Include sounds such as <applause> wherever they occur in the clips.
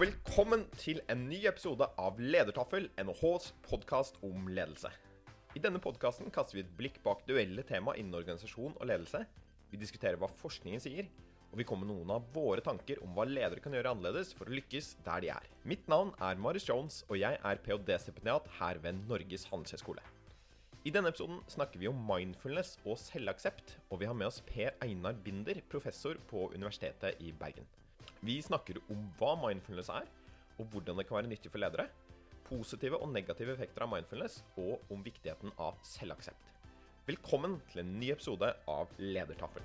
Velkommen til en ny episode av Ledertaffel, NHHs podkast om ledelse. I denne podkasten kaster vi et blikk bak duelle tema innen organisasjon og ledelse. Vi diskuterer hva forskningen sier, og vi kommer med noen av våre tanker om hva ledere kan gjøre annerledes for å lykkes der de er. Mitt navn er Marius Jones, og jeg er ph.d.-stipendiat her ved Norges handelshøyskole. I denne episoden snakker vi om mindfulness og selvaksept, og vi har med oss Per Einar Binder, professor på Universitetet i Bergen. Vi snakker om hva mindfulness er, og hvordan det kan være nyttig for ledere. Positive og negative effekter av mindfulness, og om viktigheten av selvaksept. Velkommen til en ny episode av Ledertaffel.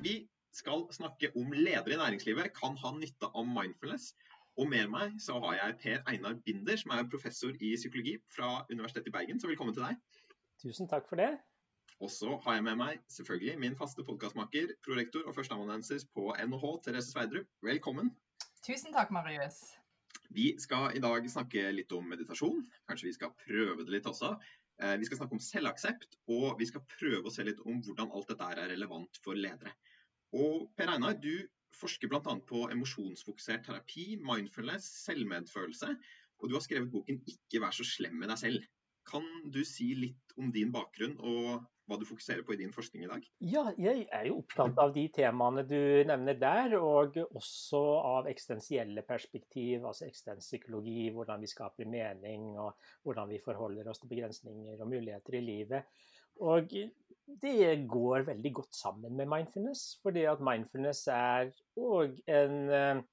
Vi skal snakke om ledere i næringslivet kan ha nytte av mindfulness. Og med meg så har jeg Per Einar Binder, som er professor i psykologi fra Universitetet i Bergen. Så velkommen til deg. Tusen takk for det. Og så har jeg med meg selvfølgelig min faste podkastmaker, prorektor og førsteamanuensis på NHH, Therese Sveidrup. Velkommen. Tusen takk, Marius. Vi skal i dag snakke litt om meditasjon. Kanskje vi skal prøve det litt også. Eh, vi skal snakke om selvaksept, og vi skal prøve å se litt om hvordan alt dette er relevant for ledere. Og Per Einar, du forsker bl.a. på emosjonsfokusert terapi, mindfulness, selvmedfølelse. Og du har skrevet boken 'Ikke vær så slem med deg selv'. Kan du si litt om din bakgrunn og hva du fokuserer på i din forskning i dag? Ja, jeg er jo opptatt av de temaene du nevner der, og også av eksistensielle perspektiv, altså eksistenspsykologi, hvordan vi skaper mening, og hvordan vi forholder oss til begrensninger og muligheter i livet. Og det går veldig godt sammen med mindfulness, fordi at mindfulness er òg en eh,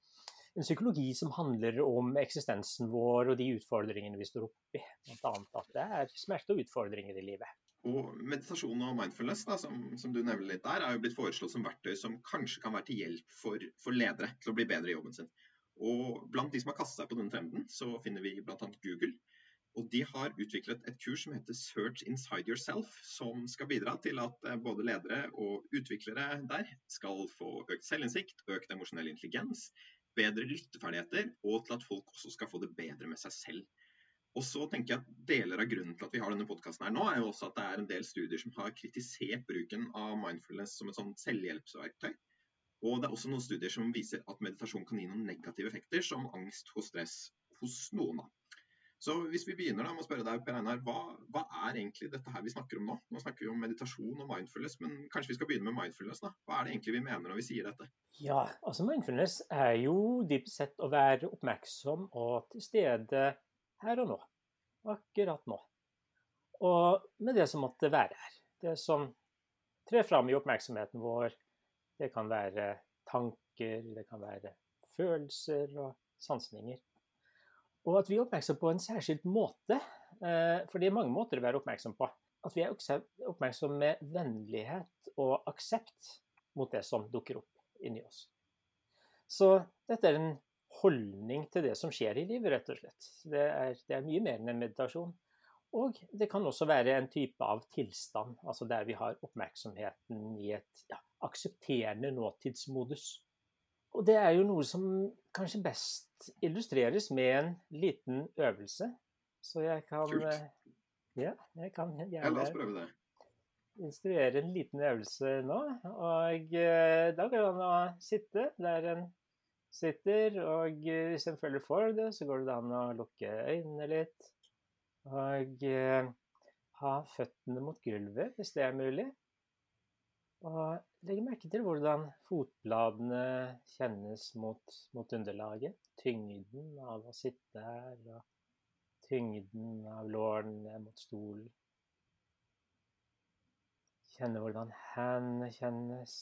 en psykologi som handler om eksistensen vår og de utfordringene vi står oppi. Bl.a. at det er smerte og utfordringer i livet. Og Meditasjon og mindfulness da, som, som, du nevner litt der, er jo blitt foreslått som verktøy som kanskje kan være til hjelp for, for ledere til å bli bedre i jobben sin. Og Blant de som har kastet seg på denne trenden, så finner vi bl.a. Google. Og De har utviklet et kurs som heter Search Inside Yourself, som skal bidra til at eh, både ledere og utviklere der skal få økt selvinnsikt, økt emosjonell intelligens, bedre lytteferdigheter, og til at folk også skal få det bedre med seg selv. Og så tenker jeg at Deler av grunnen til at vi har denne podkasten nå, er jo også at det er en del studier som har kritisert bruken av mindfulness som et sånt selvhjelpsverktøy. Og det er også noen studier som viser at meditasjon kan gi noen negative effekter, som angst og stress hos noen. Så hvis vi begynner da med å spørre deg, Per Einar, hva, hva, er egentlig dette her vi snakker om nå? Nå snakker vi om meditasjon og mindfulness, men kanskje vi skal begynne med mindfulness? da? Hva er det egentlig vi mener når vi sier dette? Ja, altså Mindfulness er jo dypest sett å være oppmerksom og til stede her og nå. Akkurat nå. Og med det som måtte være her. Det som trer fram i oppmerksomheten vår, det kan være tanker, det kan være følelser og sansninger. Og at vi er oppmerksom på en særskilt måte. Eh, for det er mange måter å være oppmerksom på. At vi er oppmerksom med vennlighet og aksept mot det som dukker opp inni oss. Så dette er en holdning til det som skjer i livet, rett og slett. Det er, det er mye mer enn en meditasjon. Og det kan også være en type av tilstand, altså der vi har oppmerksomheten i et ja, aksepterende nåtidsmodus. Og det er jo noe som kanskje best illustreres med en liten øvelse. Så jeg kan Kult. Eh, ja, jeg kan gjerne la oss prøve det. instruere en liten øvelse nå. Og eh, da går det an å sitte der en sitter, og eh, hvis en følger for det, så går det an å lukke øynene litt. Og ha føttene mot gulvet, hvis det er mulig. Og legg merke til hvordan fotbladene kjennes mot, mot, underlaget. Tyngden av å sitte her, og tyngden av lårene mot stolen. Kjenne hvordan hendene kjennes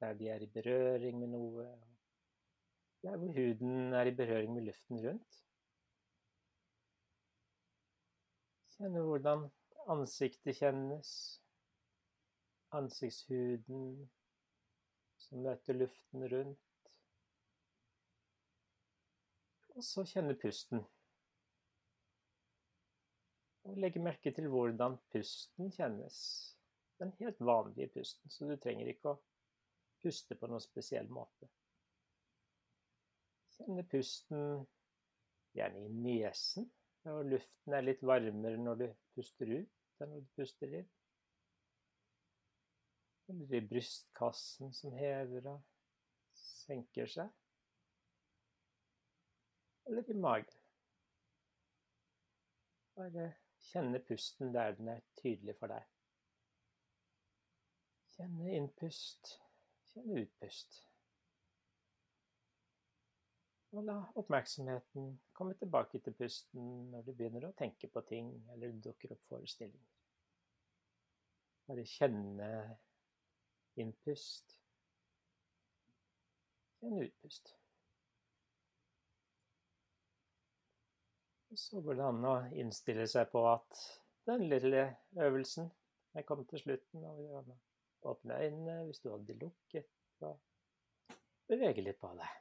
der de er i berøring med noe. Der hvor huden er i berøring med luften rundt. Kjenne hvordan ansiktet kjennes ansiktshuden som møter luften rundt. Og så kjenne pusten. Og legge merke til hvordan pusten kjennes. Den helt vanlige pusten, så du trenger ikke å puste på noen spesiell måte. Kjenne pusten gjerne i nesen, og luften er litt varmere når du puster ut enn når du puster inn. Eller i brystkassen som hever og senker seg. Eller i magen. Bare kjenne pusten der den er tydelig for deg. Kjenne innpust, kjenne utpust. Og la oppmerksomheten komme tilbake til pusten når du begynner å tenke på ting eller det dukker opp forestillinger. Bare kjenne innpust. Kjenn utpust. Så går det an å innstille seg på at den lille øvelsen er kommet til slutten. og Åpne øynene hvis du hadde lukket, og bevege litt på deg.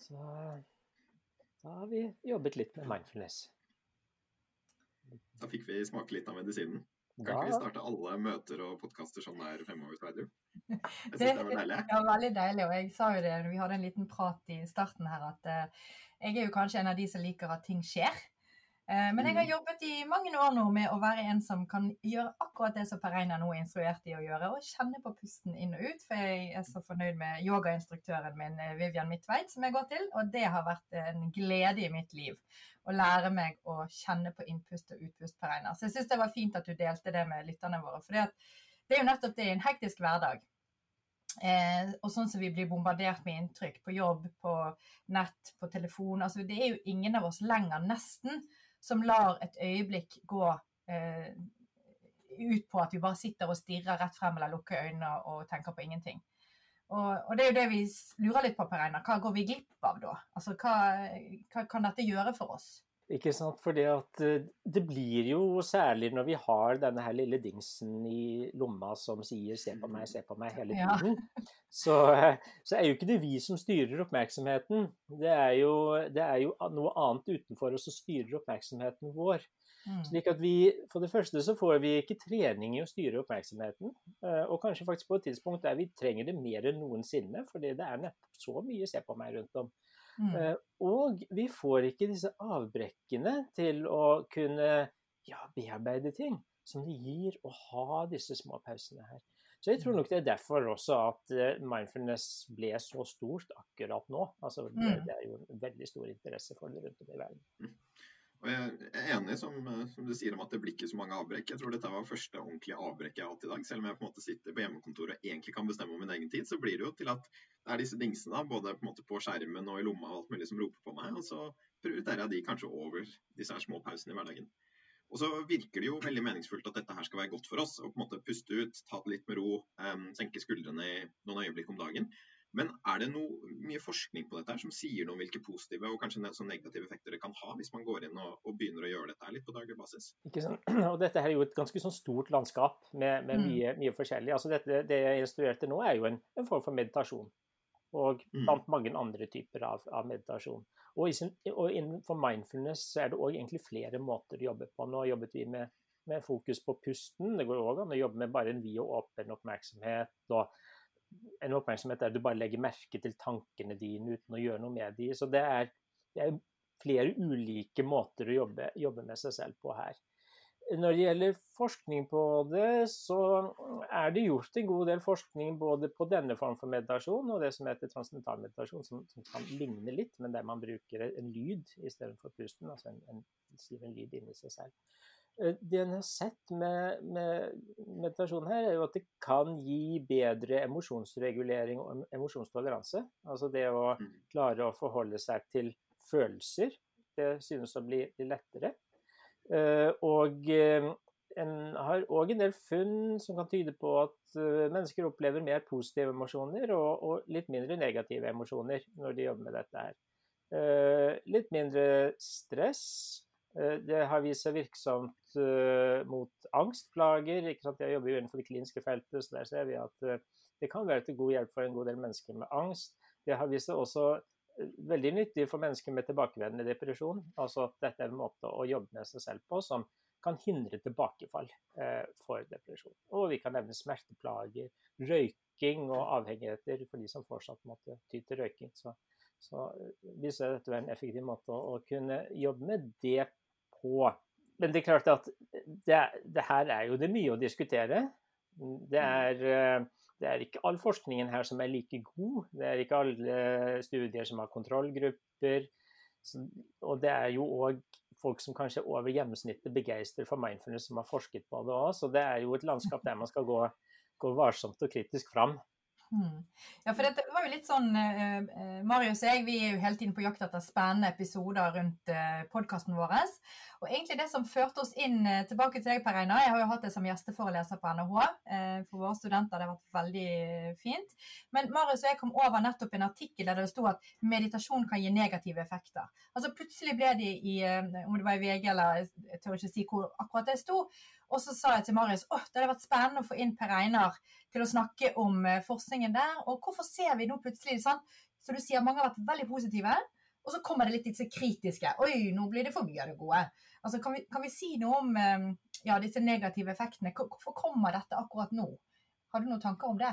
Så da har vi jobbet litt med mindfulness. Da fikk vi smake litt av medisinen. Kan ikke vi starte alle møter og podkaster sånn der fremover, Sveidu? Jeg syns det var deilig. Ja, veldig deilig. Og jeg sa jo det når vi hadde en liten prat i starten her, at uh, jeg er jo kanskje en av de som liker at ting skjer. Eh, men jeg har mm. jobbet i mange år nå med å være en som kan gjøre akkurat det som Per Einar nå er instruert i å gjøre, og kjenne på pusten inn og ut. For jeg er så fornøyd med yogainstruktøren min eh, Vivian Midtveit som jeg går til, og det har vært en glede i mitt liv å lære meg å kjenne på innpust og utpust, Per Einar. Så jeg syns det var fint at du delte det med lytterne våre. For det er jo nettopp det i en hektisk hverdag. Eh, og sånn som vi blir bombardert med inntrykk på jobb, på nett, på telefon. altså Det er jo ingen av oss lenger, nesten, som lar et øyeblikk gå eh, ut på at vi bare sitter og stirrer rett frem eller lukker øynene og tenker på ingenting. Og, og, det er jo det vi lurer litt på, Per Einar. Hva går vi glipp av da? Altså, hva, hva kan dette gjøre for oss? Ikke sant, for det blir jo særlig når vi har denne her lille dingsen i lomma som sier 'se på meg, se på meg' hele tiden, ja. så, så, er jo ikke det vi som styrer oppmerksomheten. Det er jo, det er jo noe annet utenfor oss som styrer oppmerksomheten vår. Mm. Slik at vi, For det første så får vi ikke trening i å styre oppmerksomheten. Eh, og kanskje faktisk på et tidspunkt der vi trenger det mer enn noensinne, fordi det er nettopp så mye 'se på meg' rundt om. Mm. Eh, og vi får ikke disse avbrekkene til å kunne ja, bearbeide ting som det gir å ha disse små pausene her. Så jeg tror mm. nok det er derfor også at eh, mindfulness ble så stort akkurat nå. Altså, det, mm. det er jo en veldig stor interesse for det rundt om i verden. Og jeg er enig som, som, du sier om at det blir ikke så mange avbrekk. Jeg tror dette var første ordentlige avbrekk jeg har hatt i dag. Selv om jeg på en måte sitter på hjemmekontoret og egentlig kan bestemme om min egen tid, så blir det jo til at det er disse dingsene både på, på skjermen og i lomma og alt mulig som roper på meg. Og så prioriterer jeg de kanskje over disse her små pausene i hverdagen. Og så virker det jo veldig meningsfullt at dette her skal være godt for oss. Å på en måte Puste ut, ta det litt med ro, um, senke skuldrene i noen øyeblikk om dagen. Men er det noe, mye forskning på dette her som sier noe om hvilke positive og kanskje negative effekter det kan ha hvis man går inn og, og begynner å gjøre dette her litt på daglig basis? Ikke sånn. <clears throat> Og dette her er jo et ganske sånn stort landskap med, med mm. mye, mye, forskjellig. Altså dette, det jeg instruerte nå, er jo en, en form for meditasjon. Og mm. blant mm. mange andre typer av, av meditasjon. Og, i, og, innenfor mindfulness så er det òg egentlig flere måter å jobbe på. Nå jobbet vi med, med fokus på pusten. Det går òg an å jobbe med bare en vid og åpen oppmerksomhet. og en oppmerksomhet der du bare legger merke til tankene dine uten å gjøre noe med dem. Så det er, det er, flere ulike måter å jobbe, jobbe, med seg selv på her. Når det gjelder forskning på det, så er det gjort en god del forskning både på denne form for meditasjon og det som heter transcendental meditasjon, som, som, kan ligne litt, men der man bruker en lyd istedenfor pusten. Altså en, en, en lyd inni seg selv. Eh, det en har sett med, med, meditasjon her, er jo at det kan gi bedre emosjonsregulering og emosjonstoleranse. Altså det å mm. klare å forholde seg til følelser. Det synes å bli, lettere. Eh, og eh, en har òg en del funn som kan tyde på at mennesker opplever mer positive emosjoner og, og litt mindre negative emosjoner når de jobber med dette her. Litt mindre stress det har vist seg virksomt uh, mot angstplager. Ikke sant? Jeg jobber jo innenfor det kliniske feltet, så der ser vi at uh, det kan være til god hjelp for en god del mennesker med angst. Det har vist seg også veldig nyttig for mennesker med tilbakevendende depresjon. Altså at dette er en måte å jobbe med seg selv på som kan hindre tilbakefall for depresjon. Og vi kan nevne smerteplager, røyking og avhengigheter for de som fortsatt måtte ty til røyking. Så, så viser dette være en effektiv måte å, å kunne jobbe med det på. Men det er klart at det, det, her er jo det mye å diskutere. Det er, eh, det er, ikke all forskningen her som er like god. Det er ikke alle studier som har kontrollgrupper. og det er jo òg folk som kanskje er over gjennomsnittet begeistret for mindfulness, som har forsket på det òg. Så det er jo et landskap der man skal gå, gå varsomt og kritisk fram. Hmm. Ja, for dette var jo litt sånn eh, eh, Marius og jeg vi er jo hele tiden på jakt etter spennende episoder rundt eh, podkasten vår. Og egentlig det som førte oss inn eh, tilbake til deg, Per Einar Jeg har jo hatt det som gjesteforeleser på NHH eh, for våre studenter. Det har vært veldig fint. Men Marius og jeg kom over nettopp en artikkel der det sto at meditasjon kan gi negative effekter. Altså Plutselig ble de i eh, om det var i VG eller jeg tør ikke si hvor akkurat det sto. Og så sa jeg til Marius at det hadde vært spennende å få inn Per Einar til å snakke om forskningen der. Og hvorfor ser vi nå plutselig sånn, så du sier mange har vært veldig positive, og så kommer det litt disse kritiske. Oi, nå blir det for mye av det gode. Altså, kan, vi, kan vi si noe om eh, ja, disse negative effektene? Hvorfor kommer dette akkurat nå? Har du noen tanker om det?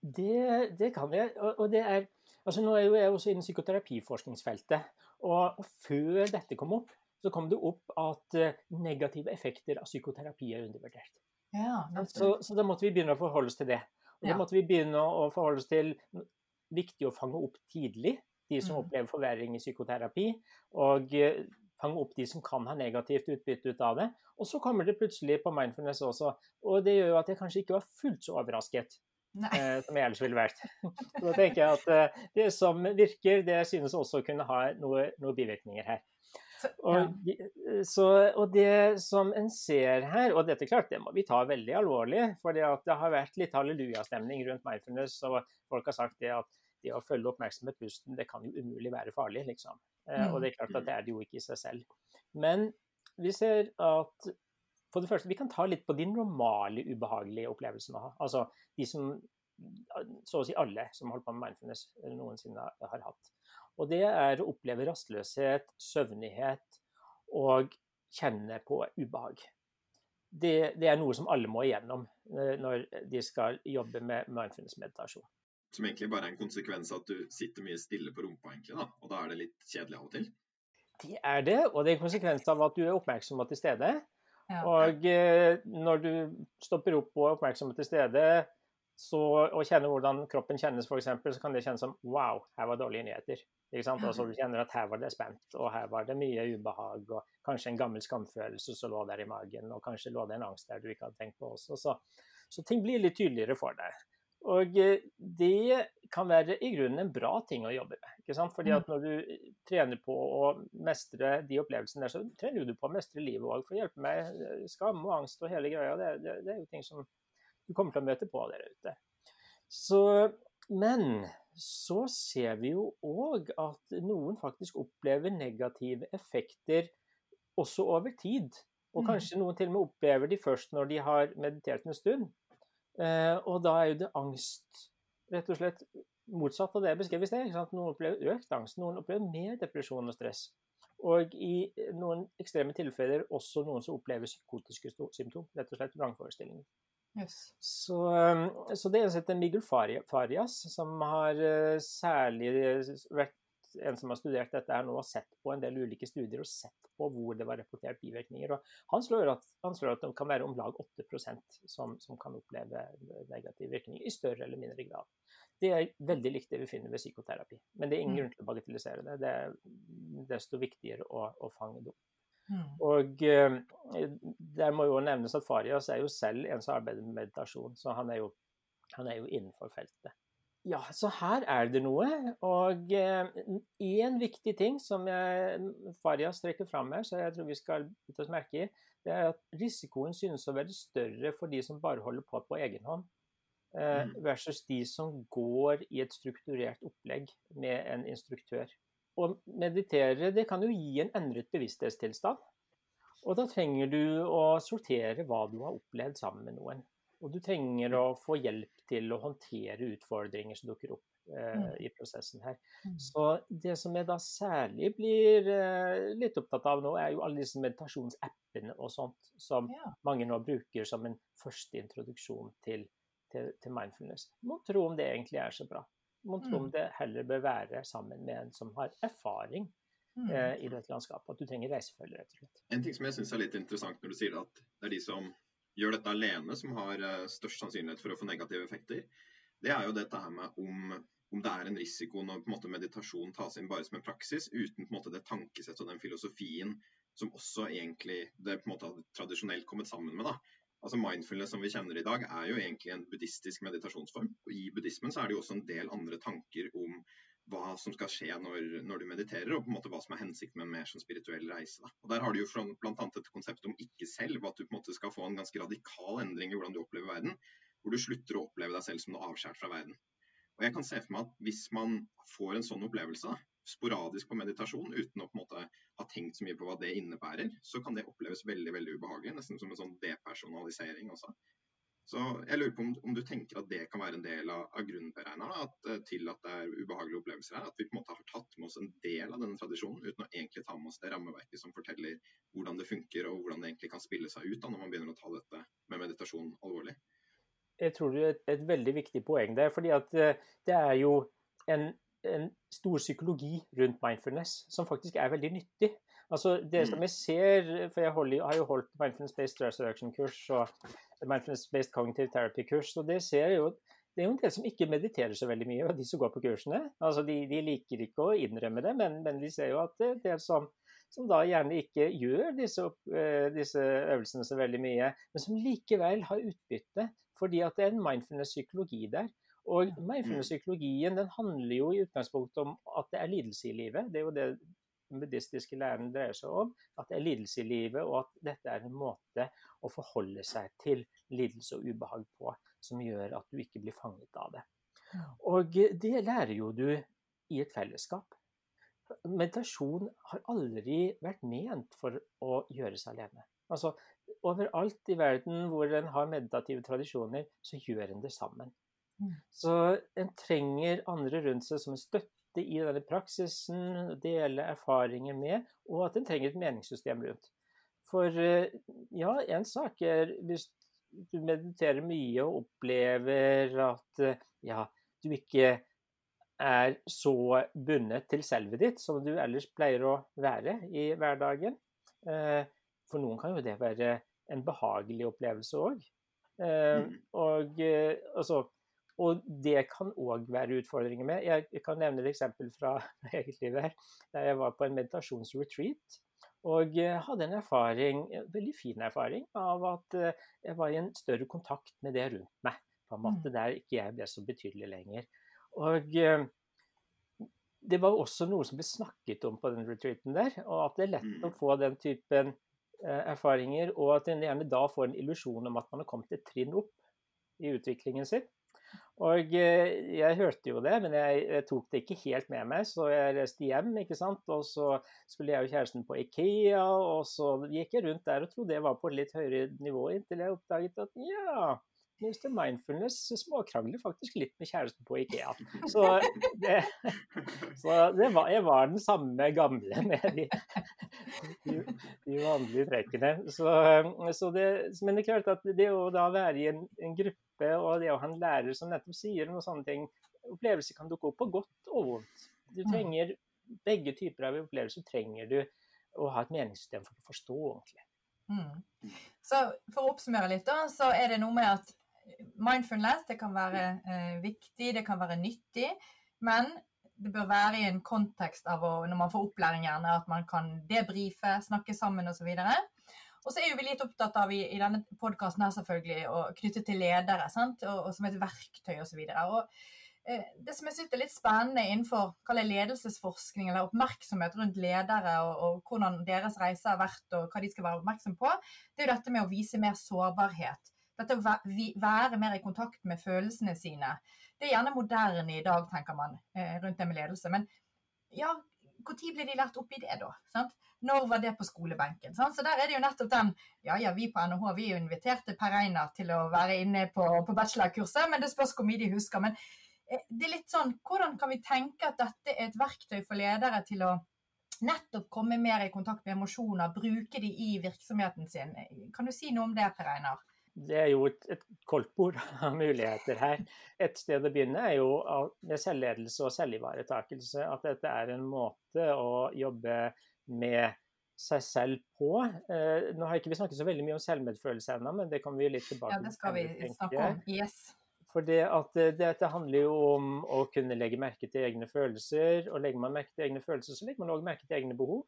Det, det kan jeg. Og, og det er, altså nå er jo jeg også innen psykoterapiforskningsfeltet. Og, og før dette kom opp, så kom det opp at uh, negative effekter av psykoterapi er undervurdert. Ja, så, så, da måtte vi begynne å forholde oss til det. Og da måtte vi begynne å forholde oss til viktig å fange opp tidlig de som mm. opplever forverring i psykoterapi, og uh, fange opp de som kan ha negativt utbytte ut av det. Og så kommer det plutselig på mindfulness også, og det gjør jo at jeg kanskje ikke var fullt så overrasket. Eh, som jeg ellers ville vært. <laughs> Så da tenker jeg at eh, det som virker, det synes også å kunne ha noen bivirkninger her. Og, så, og, det som en ser her, og dette klart, det må vi ta veldig alvorlig. For det har vært litt hallelujastemning rundt mindfulness, og folk har sagt det at det å følge oppmerksomhet pusten, det kan jo umulig være farlig, liksom. Eh, og det er klart at det er det jo ikke i seg selv. Men vi ser at for det første, vi kan ta litt på de normale ubehagelige opplevelsene. Altså de som så å si alle som holder på med mindfulness noensinne har hatt. Og det er å oppleve rastløshet, søvnighet og kjenne på ubehag. Det, det, er noe som alle må igjennom eh, når de skal jobbe med mindfulness-meditasjon. Som egentlig bare er en konsekvens av at du sitter mye stille på rumpa, egentlig, da. og da er det litt kjedelig av og til? Det er det, og det er en konsekvens av at du er oppmerksom og til stede. Ja. Og eh, når du stopper opp og er oppmerksom og til stede, så og kjenner hvordan kroppen kjennes, f.eks., så kan det kjennes som wow, her var dårlige nyheter. Ikke sant? Altså, du kjenner at her var det spent, og her var det mye ubehag, og kanskje en gammel skamfølelse som lå der i magen, og kanskje lå det en angst der du ikke hadde tenkt på også. Så, så ting blir litt tydeligere for deg. Og eh, det kan være i grunnen en bra ting å jobbe med. ikke sant? Fordi at mm. når du trener på å mestre de opplevelsene der, så trener du på å mestre livet òg. For å hjelpe meg, eh, skam og angst og hele greia, det, det, det er jo ting som du kommer til å møte på der ute. Så, men så ser vi jo òg at noen faktisk opplever negative effekter også over tid. Og mm. kanskje noen til og med opplever de først når de har meditert en stund. Eh, og da er jo det angst rett og slett motsatt av det jeg beskrev i sted. Noen opplever økt angst, noen opplever mer depresjon og stress. Og i noen ekstreme tilfeller også noen som opplever psykotiske symptom, rett og slett vrangforestillinger. Yes. Så, um, så, det er en som heter Miguel Farias, som har særlig vært en som har studert dette her nå og sett på en del ulike studier og sett på hvor det var rapportert bivirkninger. Og han slår at, han slår at det kan være om lag 8% som, som kan oppleve negative virkninger i større eller mindre grad. Det er veldig likt det vi finner ved psykoterapi, men det er ingen mm. grunn til å bagatellisere det. Det er desto viktigere å, å fange det opp. Mm. Og eh, der må jo nevnes at Farias er jo selv en som arbeider med meditasjon, så han er jo, han er jo innenfor feltet. Ja, så her er det noe. Og én eh, viktig ting som jeg, Farias trekker fram her, så jeg tror vi skal bite oss merke i, det er at risikoen synes å være større for de som bare holder på på egen hånd, eh, mm. versus de som går i et strukturert opplegg med en instruktør. Å meditere det kan jo gi en endret bevissthetstilstand. Og da trenger du å sortere hva du har opplevd sammen med noen. Og du trenger å få hjelp til å håndtere utfordringer som dukker opp eh, mm. i prosessen her. Mm. Så det som jeg da særlig blir eh, litt opptatt av nå, er jo alle disse meditasjonsappene og sånt som ja. mange nå bruker som en første introduksjon til, til, til mindfulness. Må tro om det egentlig er så bra. Mon tro om mm. det heller bør være sammen med en som har erfaring eh, i dette landskapet. At du trenger reisefølge, rett og slett. En ting som jeg syns er litt interessant når du sier at det er de som gjør dette alene som har eh, størst sannsynlighet for å få negative effekter, det er jo dette her med om, om det er en risiko når en måte, meditasjon tas inn bare som en praksis, uten en måte, det tankesettet og den filosofien som også egentlig det på en måte tradisjonelt kommet sammen med. da. Altså Mindfulness som vi kjenner i dag, er jo egentlig en buddhistisk meditasjonsform. Og I buddhismen så er det jo også en del andre tanker om hva som skal skje når, når, du mediterer, og på en måte hva som er hensikten med en mer sånn spirituell reise. Da. Og Der har du jo bl.a. et konsept om ikke selv, at du på en måte skal få en ganske radikal endring i hvordan du opplever verden. Hvor du slutter å oppleve deg selv som noe avskjært fra verden. Og jeg kan se for meg at Hvis man får en sånn opplevelse, sporadisk på meditasjon, uten å på en måte ha tenkt så mye på hva det innebærer, så kan det oppleves veldig veldig ubehagelig. Nesten som en sånn depersonalisering også. Så jeg lurer på om, om, du tenker at det kan være en del av, av grunnberegneren at, eh, til at det er ubehagelige opplevelser her. At vi på en måte har tatt med oss en del av denne tradisjonen uten å egentlig ta med oss det rammeverket som forteller hvordan det funker og hvordan det egentlig kan spille seg ut da, når man begynner å ta dette med meditasjon alvorlig. Jeg tror det er et, et veldig viktig poeng der. fordi at eh, det er jo en, en stor psykologi rundt mindfulness som faktisk er veldig nyttig. Altså Det som mm. jeg ser, for jeg, holder, har jo holdt mindfulness-based stress reduction-kurs og mindfulness-based cognitive therapy-kurs, og det ser jo det er jo en del som ikke mediterer så veldig mye, og de som går på kursene. Altså de, de liker ikke å innrømme det, men, men vi ser jo at det er del som, som da gjerne ikke gjør disse, uh, disse, øvelsene så veldig mye, men som likevel har utbytte fordi at det er en mindfulness-psykologi der. Og mindfulness-psykologien den handler jo i utgangspunktet om at det er lidelse i livet. Det er jo det den buddhistiske læren dreier seg om. At det er lidelse i livet, og at dette er en måte å forholde seg til lidelse og ubehag på som gjør at du ikke blir fanget av det. Og det lærer jo du i et fellesskap. Meditasjon har aldri vært ment for å gjøres alene. Altså, Overalt i verden hvor en har meditative tradisjoner, så gjør en det sammen. Mm. Så en trenger andre rundt seg som en støtte i denne praksisen, dele erfaringer med, og at en trenger et meningssystem rundt. For eh, ja, en sak er hvis du mediterer mye og opplever at eh, ja, du ikke er så bundet til selvet ditt som du ellers pleier å være i hverdagen. Eh, for noen kan jo det være en behagelig opplevelse òg. Mm. Og altså og det kan òg være utfordringer med. Jeg kan nevne et eksempel fra <laughs> eget liv her. Der jeg var på en meditasjonsretreat. Og hadde en erfaring, en veldig fin erfaring av at eh, jeg var i en større kontakt med det rundt meg. På en måte mm. Der ikke jeg ble så betydelig lenger. Og eh, det var også noe som ble snakket om på den retreaten der. Og at det er lett å mm. få den typen eh, erfaringer, og at en gjerne da får en illusjon om at man har kommet et trinn opp i utviklingen sin. Og eh, jeg hørte jo det, men jeg, tok det ikke helt med meg, så jeg reiste hjem. ikke sant? Og så skulle jeg og kjæresten på Ikea, og så gikk jeg rundt der og trodde jeg var på litt høyere nivå, inntil jeg oppdaget at ja, Mr. Mindfulness småkrangler faktisk litt med kjæresten på Ikea. Så, det, så det var, jeg var den samme gamle med de, de, de vanlige trekkene. Så, så det, men det er klart at det å da være i en, en, gruppe, og det å ha en lærer som nettopp sier noen sånne ting Opplevelser kan dukke opp på godt og vondt. Du mm. trenger begge typer av opplevelser trenger du å ha et meningssystem for å forstå ordentlig. Mm. Så For å oppsummere litt, da, så er det noe med at mindfulness det kan være eh, viktig, det kan være nyttig, men det bør være i en kontekst av å, når man får opplæring, gjerne, at man kan debrife, snakke sammen osv. Og så er jo vi litt opptatt av i, i denne podkasten her selvfølgelig å knytte til ledere sant? Og, og som et verktøy osv. Eh, det som jeg synes er litt spennende innenfor ledelsesforskning eller oppmerksomhet rundt ledere og, og, hvordan deres reise har vært og hva de skal være oppmerksom på, det er jo dette med å vise mer sårbarhet. Dette å være mer i kontakt med følelsene sine. Det er gjerne moderne i dag, tenker man, eh, rundt det med ledelse. Men ja, når ble de lært opp i det, da? Sant? Når var det på skolebenken? Sant? Så der er det jo nettopp den Ja ja, vi på NHH vi er inviterte per Einar til å være inne på, på bachelorkurset, men det spørs hvor mye de husker. Men eh, det er litt sånn Hvordan kan vi tenke at dette er et verktøy for ledere til å nettopp komme mer i kontakt med emosjoner, bruke de i virksomheten sin? Kan du si noe om det, Per Einar? Det er jo et, et koldtbord <laughs> av muligheter her. Et sted å begynne er jo med selvledelse og selvivaretakelse. At dette er en måte å jobbe med seg selv på. Eh, nå har ikke vi snakket så veldig mye om selvmedfølelse ennå, men det kommer vi litt tilbake til. Ja, det skal vi snakke om. Yes. For det at eh, dette handler jo om å kunne legge merke til egne følelser. Og legger man merke til egne følelser, så legger man òg merke til egne behov.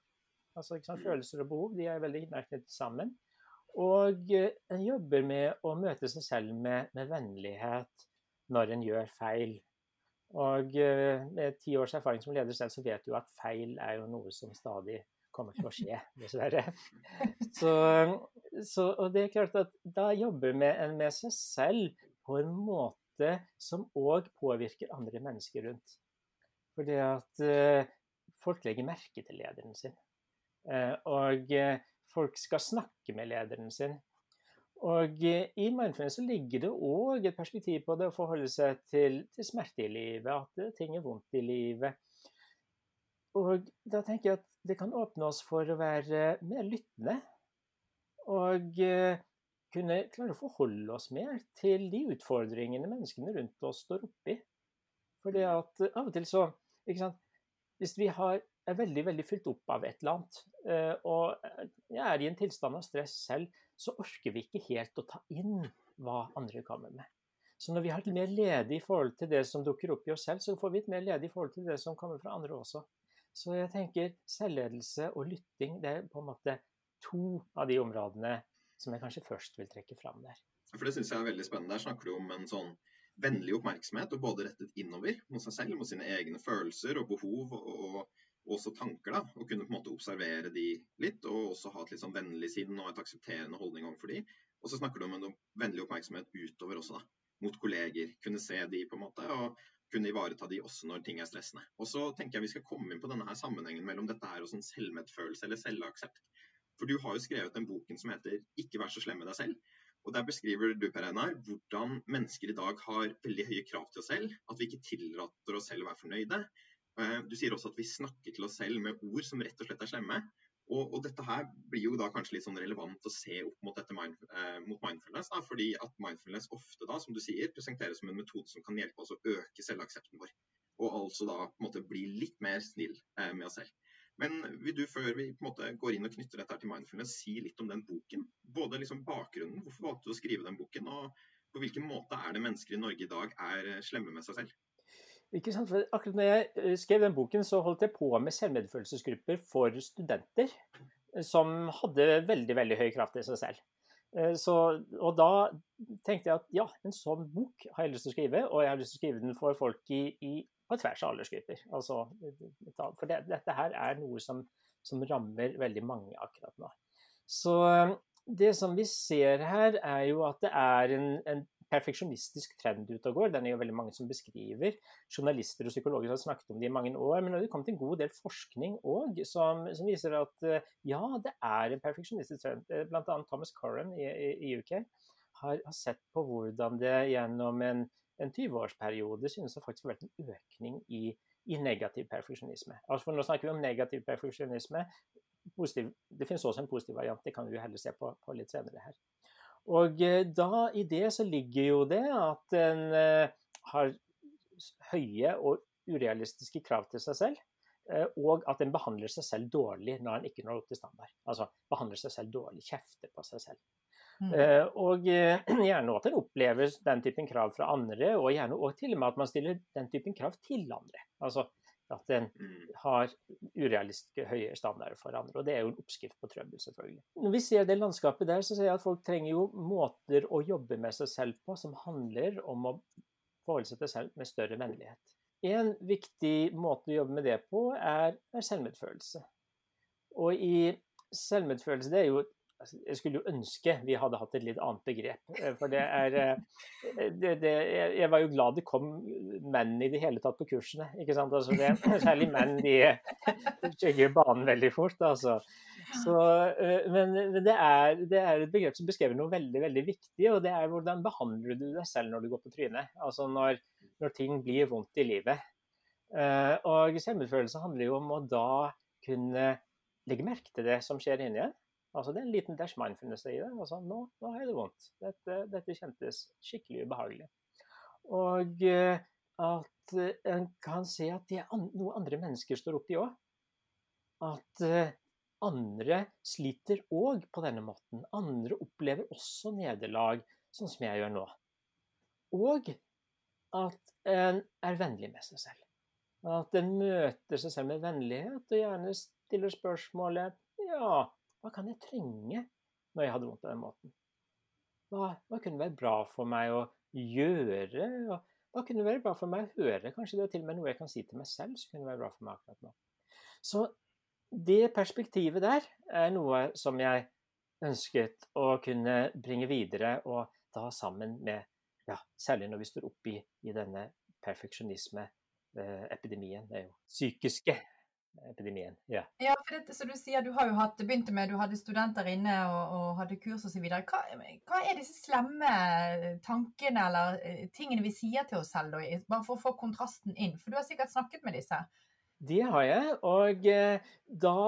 Altså. Følelser og behov de er veldig knyttet sammen. Og eh, en jobber med å møte seg selv med, med vennlighet når en gjør feil. Og med ti års erfaring som leder selv, så vet du at feil er jo noe som stadig kommer til å skje, <laughs> dessverre. Så, så, og det er klart at da jobber en med seg selv på en måte som òg påvirker andre mennesker rundt. Fordi at eh, folk legger merke til lederen sin. Eh, og eh, folk skal snakke med lederen sin. Og eh, i mindfulness så ligger det òg et perspektiv på det å forholde seg til, til smerte i livet, at ting er vondt i livet. Og da tenker jeg at det kan åpne oss for å være mer lyttende. Og eh, kunne klare å forholde oss mer til de utfordringene menneskene rundt oss står oppi. For det at eh, av og til så Hvis vi har, er veldig veldig fylt opp av et eller annet, eh, og jeg er i en tilstand av stress selv, så orker vi ikke helt å ta inn hva andre kommer med. Så når vi har et mer ledig forhold til det som dukker opp i oss selv, så får vi et mer ledig forhold til det som kommer fra andre også. Så jeg tenker selvledelse og lytting det er på en måte to av de områdene som jeg kanskje først vil trekke fram der. For Det syns jeg er veldig spennende. Der snakker du om en sånn vennlig oppmerksomhet, og både rettet innover mot seg selv, mot sine egne følelser og behov, og også tanker. da, Og kunne på en måte observere de litt, og også ha et litt sånn vennlig sinn og et aksepterende holdning overfor de. Og så snakker du om en vennlig oppmerksomhet utover også, da. Mot kolleger. Kunne se de på en måte, og kunne ivareta de også når ting er stressende. Og så tenker jeg vi skal komme inn på denne her sammenhengen mellom dette her og sånn selvmedfølelse eller selvaksept. For du har jo skrevet den boken som heter 'Ikke vær så slem med deg selv'. Og Der beskriver du Per Einar, hvordan mennesker i dag har veldig høye krav til oss selv. At vi ikke tillater oss selv å være fornøyde. Eh, du sier også at vi snakker til oss selv med ord som rett og slett er slemme. Og, og, dette her blir jo da kanskje litt sånn relevant å se opp mot, mind, eh, mot mindfulness. Da, fordi at mindfulness ofte da, som du sier, presenteres som en metode som kan hjelpe oss å øke selvaksepten vår. Og altså da på en måte bli litt mer snill eh, med oss selv. Men vil du, før vi på en måte går inn og knytter dette til mindfulness, si litt om den boken? Både liksom bakgrunnen, hvorfor valgte du å skrive den boken, og på hvilken måte er det mennesker i Norge i dag er eh, slemme med seg selv? Ikke sant? For akkurat når jeg eh, skrev den boken, så holdt jeg på med selvmedfølelsesgrupper for studenter eh, som hadde veldig veldig høy kraft i seg selv. Eh, så, og da tenkte jeg at ja, en sånn bok har jeg lyst til å skrive, og jeg har lyst til å skrive den for folk i, i, på tvers av aldersgrupper. Altså, for det, dette her er noe som, som rammer veldig mange akkurat nå. Så det som vi ser her, er jo at det er en, en perfeksjonistisk trend ute og går. Den er jo veldig mange som beskriver. Journalister og psykologer har snakket om det i mange år. Men det har kommet en god del forskning òg som, som, viser at eh, ja, det er en perfeksjonistisk trend. Blant Bl.a. Thomas Corran i, i, UK har, har, sett på hvordan det gjennom en, en 20-årsperiode synes å faktisk ha vært en økning i, i negativ perfeksjonisme. Altså for nå snakker vi om negativ perfeksjonisme. Det finnes også en positiv variant, det kan vi jo heller se på, på litt senere her. Og eh, da i det så ligger jo det at en eh, har høye og urealistiske krav til seg selv. Eh, og at en behandler seg selv dårlig når en ikke når opp til standard. Altså behandler seg selv dårlig, kjefter på seg selv. Mm. Og <clears throat> gjerne at en opplever den typen krav fra andre, og gjerne og til og med at man stiller den typen krav til andre. Altså at en mm. har urealistiske høye standarder for andre. Og det er jo en oppskrift på trøbbel, selvfølgelig. Når vi ser det landskapet der, så ser jeg at folk trenger jo måter å jobbe med seg selv på som handler om å forholde seg til selv med større vennlighet. En viktig måte å jobbe med det på, er, er selvmedfølelse. Og i selvmedfølelse, det er jo Altså, jeg skulle jo ønske vi hadde hatt et litt annet begrep. Eh, for det er eh, det, det, Jeg var jo glad det kom menn i det hele tatt på kursene. ikke sant? Altså det, særlig menn, de jogger banen veldig fort. altså. Så, eh, men det er, det er, et begrep som beskriver noe veldig veldig viktig, og det er hvordan behandler du deg selv når du går på trynet? Altså når, når ting blir vondt i livet. Og selvfølelse handler jo om å da kunne legge merke til det som skjer inni en Altså Det er en liten dash mindfulness i det. Altså, nå, nå har jeg det vondt. Dette, dette kjentes skikkelig ubehagelig. Og uh, at uh, en kan se at det er noe andre mennesker står oppi òg. At uh, andre sliter òg på denne måten. Andre opplever også nederlag, sånn som jeg gjør nå. Og at en er vennlig med seg selv. At en møter seg selv med vennlighet, og gjerne stiller spørsmålet Ja, hva kan jeg trenge når jeg hadde vondt av den måten? Hva, hva kunne være bra for meg å gjøre? Hva kunne være bra for meg å høre? Kanskje det er til og med noe jeg kan si til meg selv som kunne være bra for meg akkurat nå. Så det perspektivet der er noe som jeg ønsket å kunne bringe videre, og da sammen med ja, Særlig når vi står oppi i denne perfeksjonisme-epidemien. Det er jo psykiske epidemien. Ja, ja for det, så du sier du har jo hatt, begynte med du hadde studenter inne og, og hadde kurs osv. Hva, hva er disse slemme tankene eller eh, tingene vi sier til oss selv, da, bare for å få kontrasten inn? For du har sikkert snakket med disse? Det har jeg, og eh, da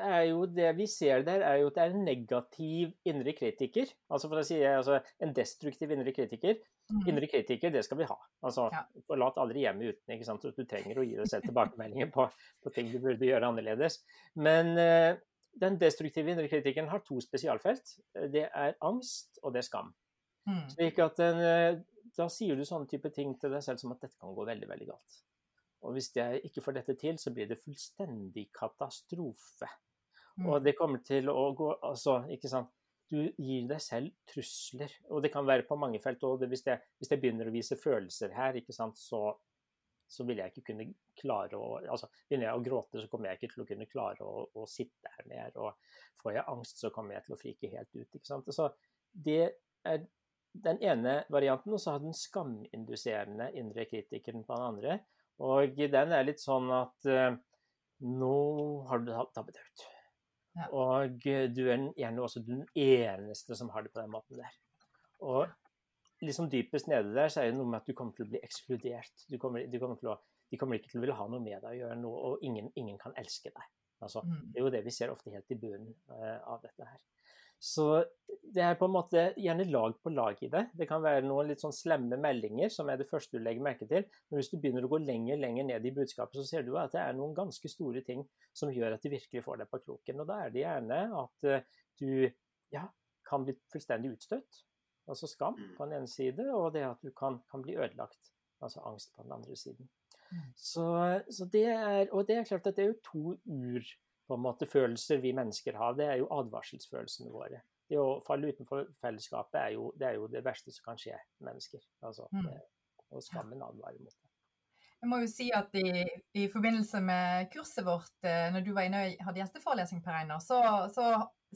er jo det vi ser der, er jo at det er en negativ indre kritiker. Altså for å si altså en destruktiv indre kritiker. Mm. Indre kritiker, det skal vi ha. Altså, ja. Forlat aldri hjemmet uten. ikke sant? Du trenger å gi deg selv tilbakemeldinger på, på, ting du burde gjøre annerledes. Men uh, den destruktive indre kritikeren har to spesialfelt. Det er angst, og det er skam. Mm. Slik at uh, Da sier du sånne type ting til deg selv som at dette kan gå veldig, veldig galt. Og hvis jeg ikke får dette til, så blir det fullstendig katastrofe. Mm. Og det kommer til å gå Altså, ikke sant. Du gir deg selv trusler. Og det kan være på mange felt òg. Hvis, hvis, jeg begynner å vise følelser her, sant, så, så vil jeg ikke kunne klare å altså, Begynner jeg å gråte, så kommer jeg ikke til å kunne klare å, å sitte her mer. Og får jeg angst, så kommer jeg til å frike helt ut. ikke sant. Så det er den ene varianten, og så har den skaminduserende indre kritikeren på den andre. Og den er litt sånn at uh, nå har du tabbet deg ut. Ja. Og du er gjerne også den eneste som har det på den måten der. Og liksom dypest nede der så er det noe med at du kommer til å bli ekskludert. Du kommer, du kommer å, de kommer ikke til å ville ha noe med deg å gjøre, noe, og ingen, ingen kan elske deg. Altså, mm. Det er jo det vi ser ofte helt i bunnen uh, av dette her. Så det er på en måte gjerne lag på lag i det. Det kan være noen litt sånn slemme meldinger, som er det første du legger merke til. Men hvis du begynner å gå lenger lenger ned i budskapet, så ser du at det er noen ganske store ting som gjør at de virkelig får deg på kroken. Og da er det gjerne at eh, du ja, kan bli fullstendig utstøtt, altså skam mm. på den ene side, og det at du kan, kan bli ødelagt, altså angst på den andre siden. Mm. Så, så det er, og det er klart at det er jo to ur på en måte følelser vi mennesker har, det er jo advarselsfølelsene våre. Det å falle utenfor fellesskapet er jo det, er jo det verste som kan skje mennesker. Altså, mm. og skammen advarer mot det. Jeg må jo si at i, i, forbindelse med kurset vårt, eh, når du var inne og hadde gjesteforelesning, Per Einar, så, så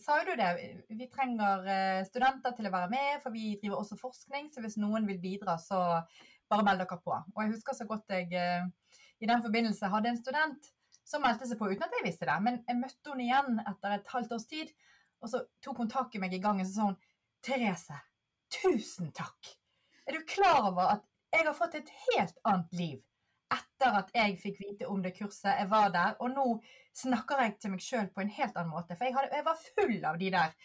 sa du det. Vi trenger eh, studenter til å være med, for vi driver også forskning. Så hvis noen vil bidra, så bare meld dere på. Og jeg husker så godt jeg eh, i den forbindelse hadde en student som meldte seg på uten at jeg visste det. Men jeg møtte henne igjen etter et halvt års tid, og så tok hun tak i meg i gangen og sa hun, Therese, tusen takk. Er du klar over at jeg har fått et helt annet liv etter at jeg fikk vite om det kurset, jeg var der. Og nå snakker jeg til meg sjøl på en helt annen måte. For jeg, hadde, jeg, var full av de der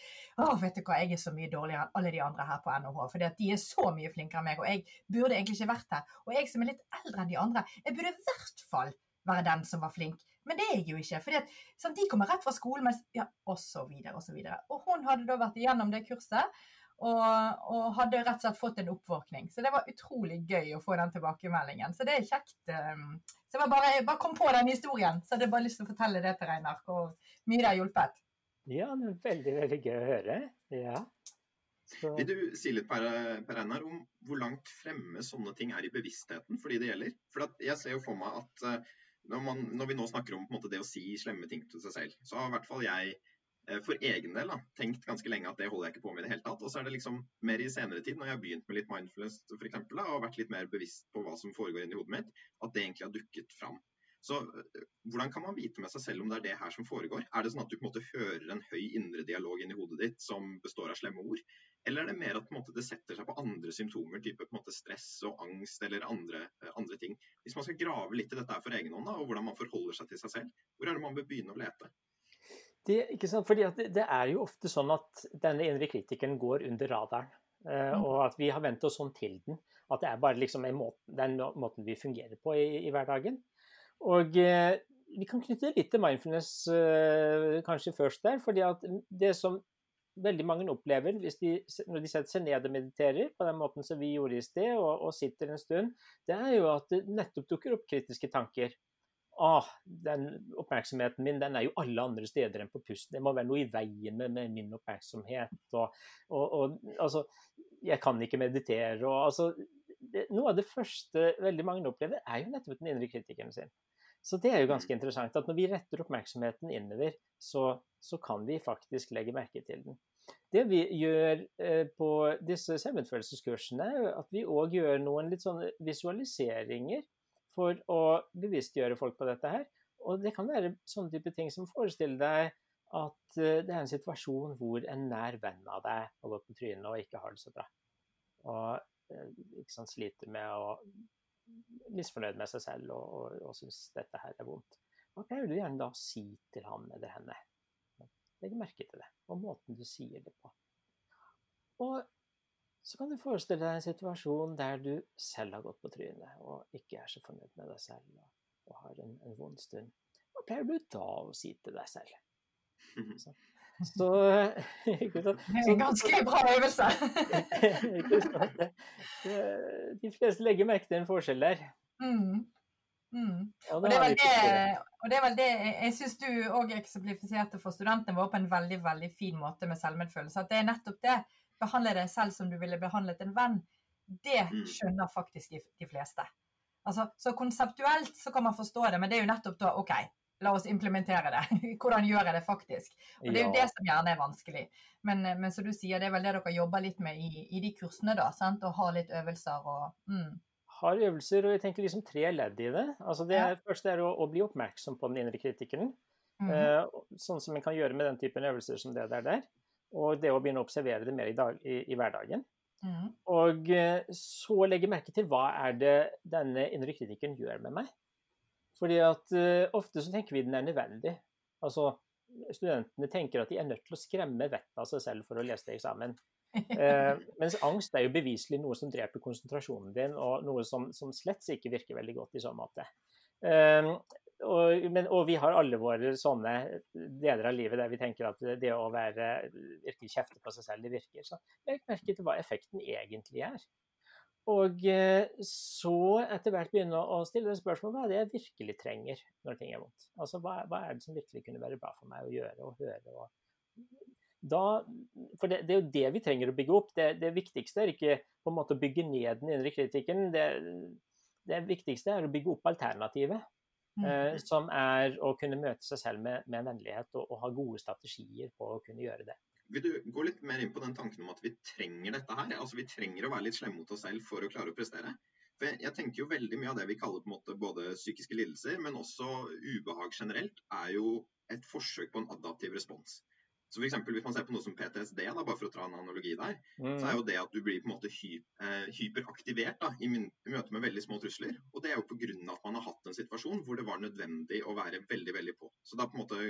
Å, vet du hva, jeg er så mye dårligere enn alle de andre her på NHH. For de er så mye flinkere enn meg, og jeg burde egentlig ikke vært her. Og jeg som er litt eldre enn de andre, jeg burde i hvert fall være den som var flink. Men det er jeg jo ikke. For de kommer rett fra skolen, mens, ja, og så videre og så videre. Og hun hadde da vært igjennom det kurset. Og, og, hadde rett og slett fått en oppvåkning. Så det var utrolig gøy å få den tilbakemeldingen. Så det er kjekt. Um, så jeg bare, jeg bare kom på den historien, så jeg hadde bare lyst til å fortelle det til Reinar, hvor mye det har hjulpet. Ja, det er veldig, veldig gøy å høre. Ja. Så... Vil du si litt Per, per Einar, om hvor langt fremme sånne ting er i bevisstheten for de det gjelder? For jeg ser jo for meg at uh, når, man, når, vi nå snakker om måte, det å si slemme ting til seg selv, så har i hvert fall jeg eh, for egen del da, tenkt ganske lenge at det holder jeg ikke på med i det hele tatt. Og så er det liksom mer i senere tid, når jeg har begynt med litt mindfulness for eksempel, da, og vært litt mer bevisst på hva som foregår inni hodet mitt, at det egentlig har dukket fram. Så eh, hvordan kan man vite med seg selv om det er det her som foregår? Er det sånn at du på en måte hører en høy indre dialog inni hodet ditt som består av slemme ord? Eller er det mer at måte, det setter seg på andre symptomer, type måte, stress og angst eller andre, eh, andre, ting? Hvis man skal grave litt i dette for egen hånd, og hvordan man forholder seg til seg selv, hvor er det man bør begynne å lete? Det, ikke sant? Fordi det, det, er jo ofte sånn at denne indre kritikeren går under radaren. Uh, mm. Og at vi har vent oss sånn til den. At det er bare liksom måte, den måten vi fungerer på i, i hverdagen. Og uh, vi kan knytte litt til mindfulness uh, kanskje først der. fordi at det som veldig mange opplever de, når de setter seg ned og mediterer, på den måten som vi gjorde i sted, og, og sitter en stund, det er jo at det nettopp dukker opp kritiske tanker. Ah, den oppmerksomheten min den er jo alle andre steder enn på pusten. Det må være noe i veien med, med min oppmerksomhet. Og, og, og, altså, jeg kan ikke meditere. Og, altså, det, noe av det første veldig mange opplever, er jo nettopp den indre kritikeren sin. Så det er jo ganske mm. interessant at når vi retter oppmerksomheten innover, så, så kan vi faktisk legge merke til den. Det vi gjør eh, på disse selvutførelseskursene, er at vi òg gjør noen litt sånne visualiseringer for å bevisstgjøre folk på dette her. Og det kan være sånne type ting som forestiller deg at eh, det er en situasjon hvor en nær venn av deg har gått på trynet og ikke har det så bra. Og eh, ikke sant, sliter med å misfornøyd med seg selv og, og, og syns dette her er vondt. Hva pleier du gjerne da å si til han eller henne? Legg merke til det, og måten du sier det på. Og så kan du forestille deg en situasjon der du selv har gått på trynet og ikke er så fornøyd med deg selv og, og har en, en, vond stund. Hva pleier du da å si til deg selv? <laughs> Så, så <laughs> Det er en ganske bra øvelse. <laughs> De fleste legger merke til en forskjell der. Mm. Mm. Og, det det, og, det er vel det, jeg syns du òg eksemplifiserte for studentene våre på en veldig veldig fin måte med selvmedfølelse. At det er nettopp det. Behandle deg selv som du ville behandlet en venn. Det mm. skjønner faktisk de, de fleste. Altså, så konseptuelt så kan man forstå det, men det er jo nettopp da OK, la oss implementere det. <laughs> Hvordan gjør jeg det faktisk? Og Det er jo det som gjerne er vanskelig. Men, eh, men som du sier, det er vel det dere jobber litt med i, i de kursene, da. Sant? og har litt øvelser og mm. Har øvelser, og jeg tenker liksom tre ledd i det. Altså det ja. første er å, å, bli oppmerksom på den indre kritikeren. Mm -hmm. uh, sånn som en kan gjøre med den typen øvelser som det der. der. Og det å begynne å observere det mer i, dag, i, i hverdagen. Mm. Og uh, så legge merke til hva er det denne indre kritikeren gjør med meg. Fordi at uh, ofte så tenker vi den er nødvendig. Altså, studentene tenker at de er nødt til å skremme vettet av seg selv for å lese til eksamen. Uh, <laughs> mens angst er jo beviselig noe som dreper konsentrasjonen din, og noe som, som slett ikke virker veldig godt i så måte. Uh, og, men, og, vi har alle våre sånne deler av livet der vi tenker at det å være virkelig kjefte på seg selv, det virker. Så legg merke til hva effekten egentlig er. Og eh, så etter hvert begynne å stille spørsmål hva er det jeg virkelig trenger når ting er vondt. Altså hva, hva, er det som virkelig kunne være bra for meg å gjøre og høre. Og da, for det, det, er jo det vi trenger å bygge opp. Det, det, viktigste er ikke på en måte å bygge ned den indre kritikken. Det, det viktigste er å bygge opp alternativet. Mm. Eh, som er å kunne møte seg selv med, med vennlighet og, og ha gode strategier på å kunne gjøre det. Vil du gå litt mer inn på den tanken om at vi trenger dette her? Altså Vi trenger å være litt slemme mot oss selv for å klare å prestere. For Jeg tenker jo veldig mye av det vi kaller på en måte både psykiske lidelser, men også ubehag generelt, er jo et forsøk på en adaptiv respons. Så for eksempel, Hvis man ser på noe som PTSD, da, bare for å dra en analogi der, mm. så er jo det at du blir på en måte hy, eh, hyperaktivert da, i, møte med veldig små trusler. Og det er jo pga. at man har hatt en situasjon hvor det var nødvendig å være veldig veldig på. Så da på en måte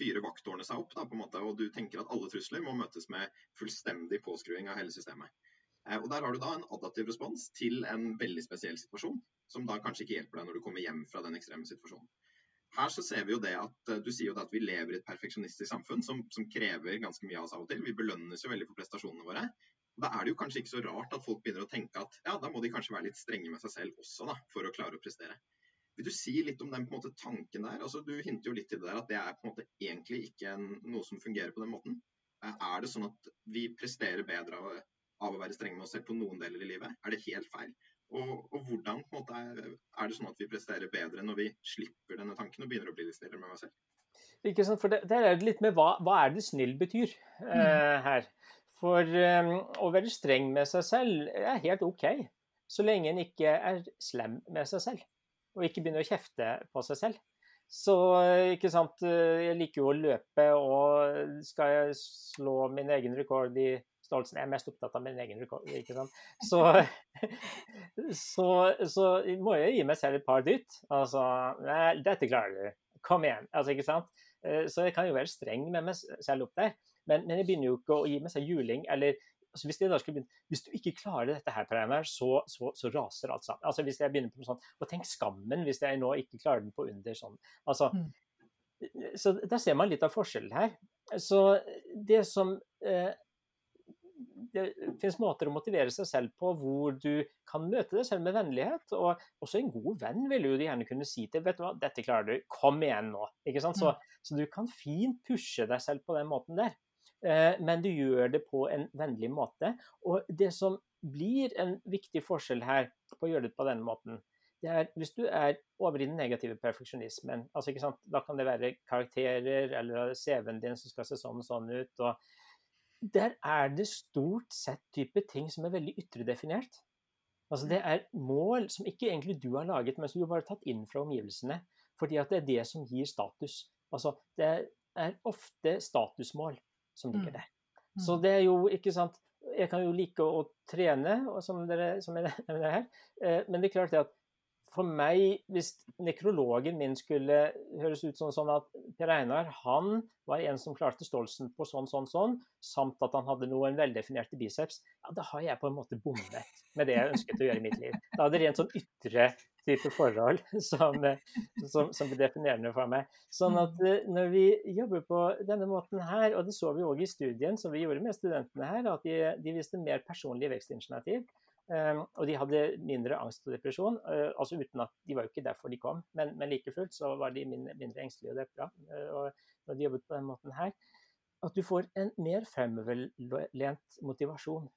fyrer vakttårnet seg opp, da, på en måte, og du tenker at alle trusler må møtes med fullstendig påskruing av hele systemet. Eh, og Der har du da en adaptiv respons til en veldig spesiell situasjon, som da kanskje ikke hjelper deg når du kommer hjem fra den ekstreme situasjonen. Her så ser vi jo det at eh, Du sier jo at vi lever i et perfeksjonistisk samfunn som, som, krever ganske mye av oss av og til. Vi belønnes jo veldig for prestasjonene våre. Da er det jo kanskje ikke så rart at folk begynner å tenke at ja, da må de kanskje være litt strenge med seg selv også da, for å klare å prestere. Vil du si litt om den på måte tanken der? Altså, du hinter jo litt til det der at det er på en måte egentlig ikke en, noe som fungerer på den måten. Eh, er det sånn at vi presterer bedre av, av å være strenge med oss selv på noen deler i livet? Er det helt feil? Og, og hvordan måte, er det sånn at vi presterer bedre når vi slipper denne tanken og begynner å bli litt snillere med oss selv? Ikke sant, for det, det er litt med hva, hva er det snill betyr uh, mm. her. For um, å være streng med seg selv er helt OK, så lenge en ikke er slem med seg selv. Og ikke begynner å kjefte på seg selv. Så ikke sant, eh, jeg liker jo å løpe, og skal jeg slå min egen rekord i Stoltsen er mest opptatt av min egen rekord. ikke sant? Så, <laughs> så, så, må jeg gi meg selv et par dytt. Altså Nei, dette klarer du. Kom igjen. Altså, ikke sant? Eh, så jeg kan jo være streng med meg selv opp der. Men, men jeg begynner jo ikke å gi meg selv juling eller altså hvis, begynne, hvis, du ikke klarer dette her, Per så, så, så, raser alt sammen. Altså hvis jeg begynner på noe sånt, Og tenk skammen hvis jeg nå ikke klarer den på under sånn. Altså, mm. Så der ser man litt av forskjellen her. Så det som eh, det finnes måter å motivere seg selv på hvor du kan møte deg selv med vennlighet. Og også en god venn vil jo gjerne kunne si til vet du hva, 'Dette klarer du. Kom igjen nå.' Ikke sant? Så, mm. så du kan fint pushe deg selv på den måten der. Eh, men du gjør det på en vennlig måte. Og det som blir en viktig forskjell her på å gjøre det på denne måten, det er hvis du er over i den negative perfeksjonismen. altså ikke sant, Da kan det være karakterer eller CV-en din som skal se sånn og sånn ut. og der er det stort sett type ting som er veldig ytredefinert. Altså Det er mål som ikke egentlig du har laget, men som du bare har tatt inn fra omgivelsene. Fordi at det er det som gir status. Altså Det er ofte statusmål som ligger mm. der. Mm. Så det er jo ikke sant Jeg kan jo like å trene, som dere, som <laughs> nevner her, eh, men det er klart det at for meg, hvis nekrologen min skulle høres ut som sånn at Per Einar han var en som klarte stolsen på sånn, sånn, sånn, samt at han hadde noen veldefinerte biceps, ja, da har jeg på en måte bommet med det jeg ønsket å gjøre i mitt liv. Da er det rent sånn ytre type forhold som, som, som blir definerende for meg. Sånn at eh, når vi jobber på denne måten her, og det så vi òg i studien som vi gjorde med studentene her, at de, de viste mer personlig vekstinitiativ. Um, og de hadde mindre angst og depresjon. Uh, altså uten at De var jo ikke derfor de kom, men, men like fullt så var de mindre, mindre engstelige og depra. bra. og når de jobbet på den måten her, at du får en mer fremoverlent motivasjon.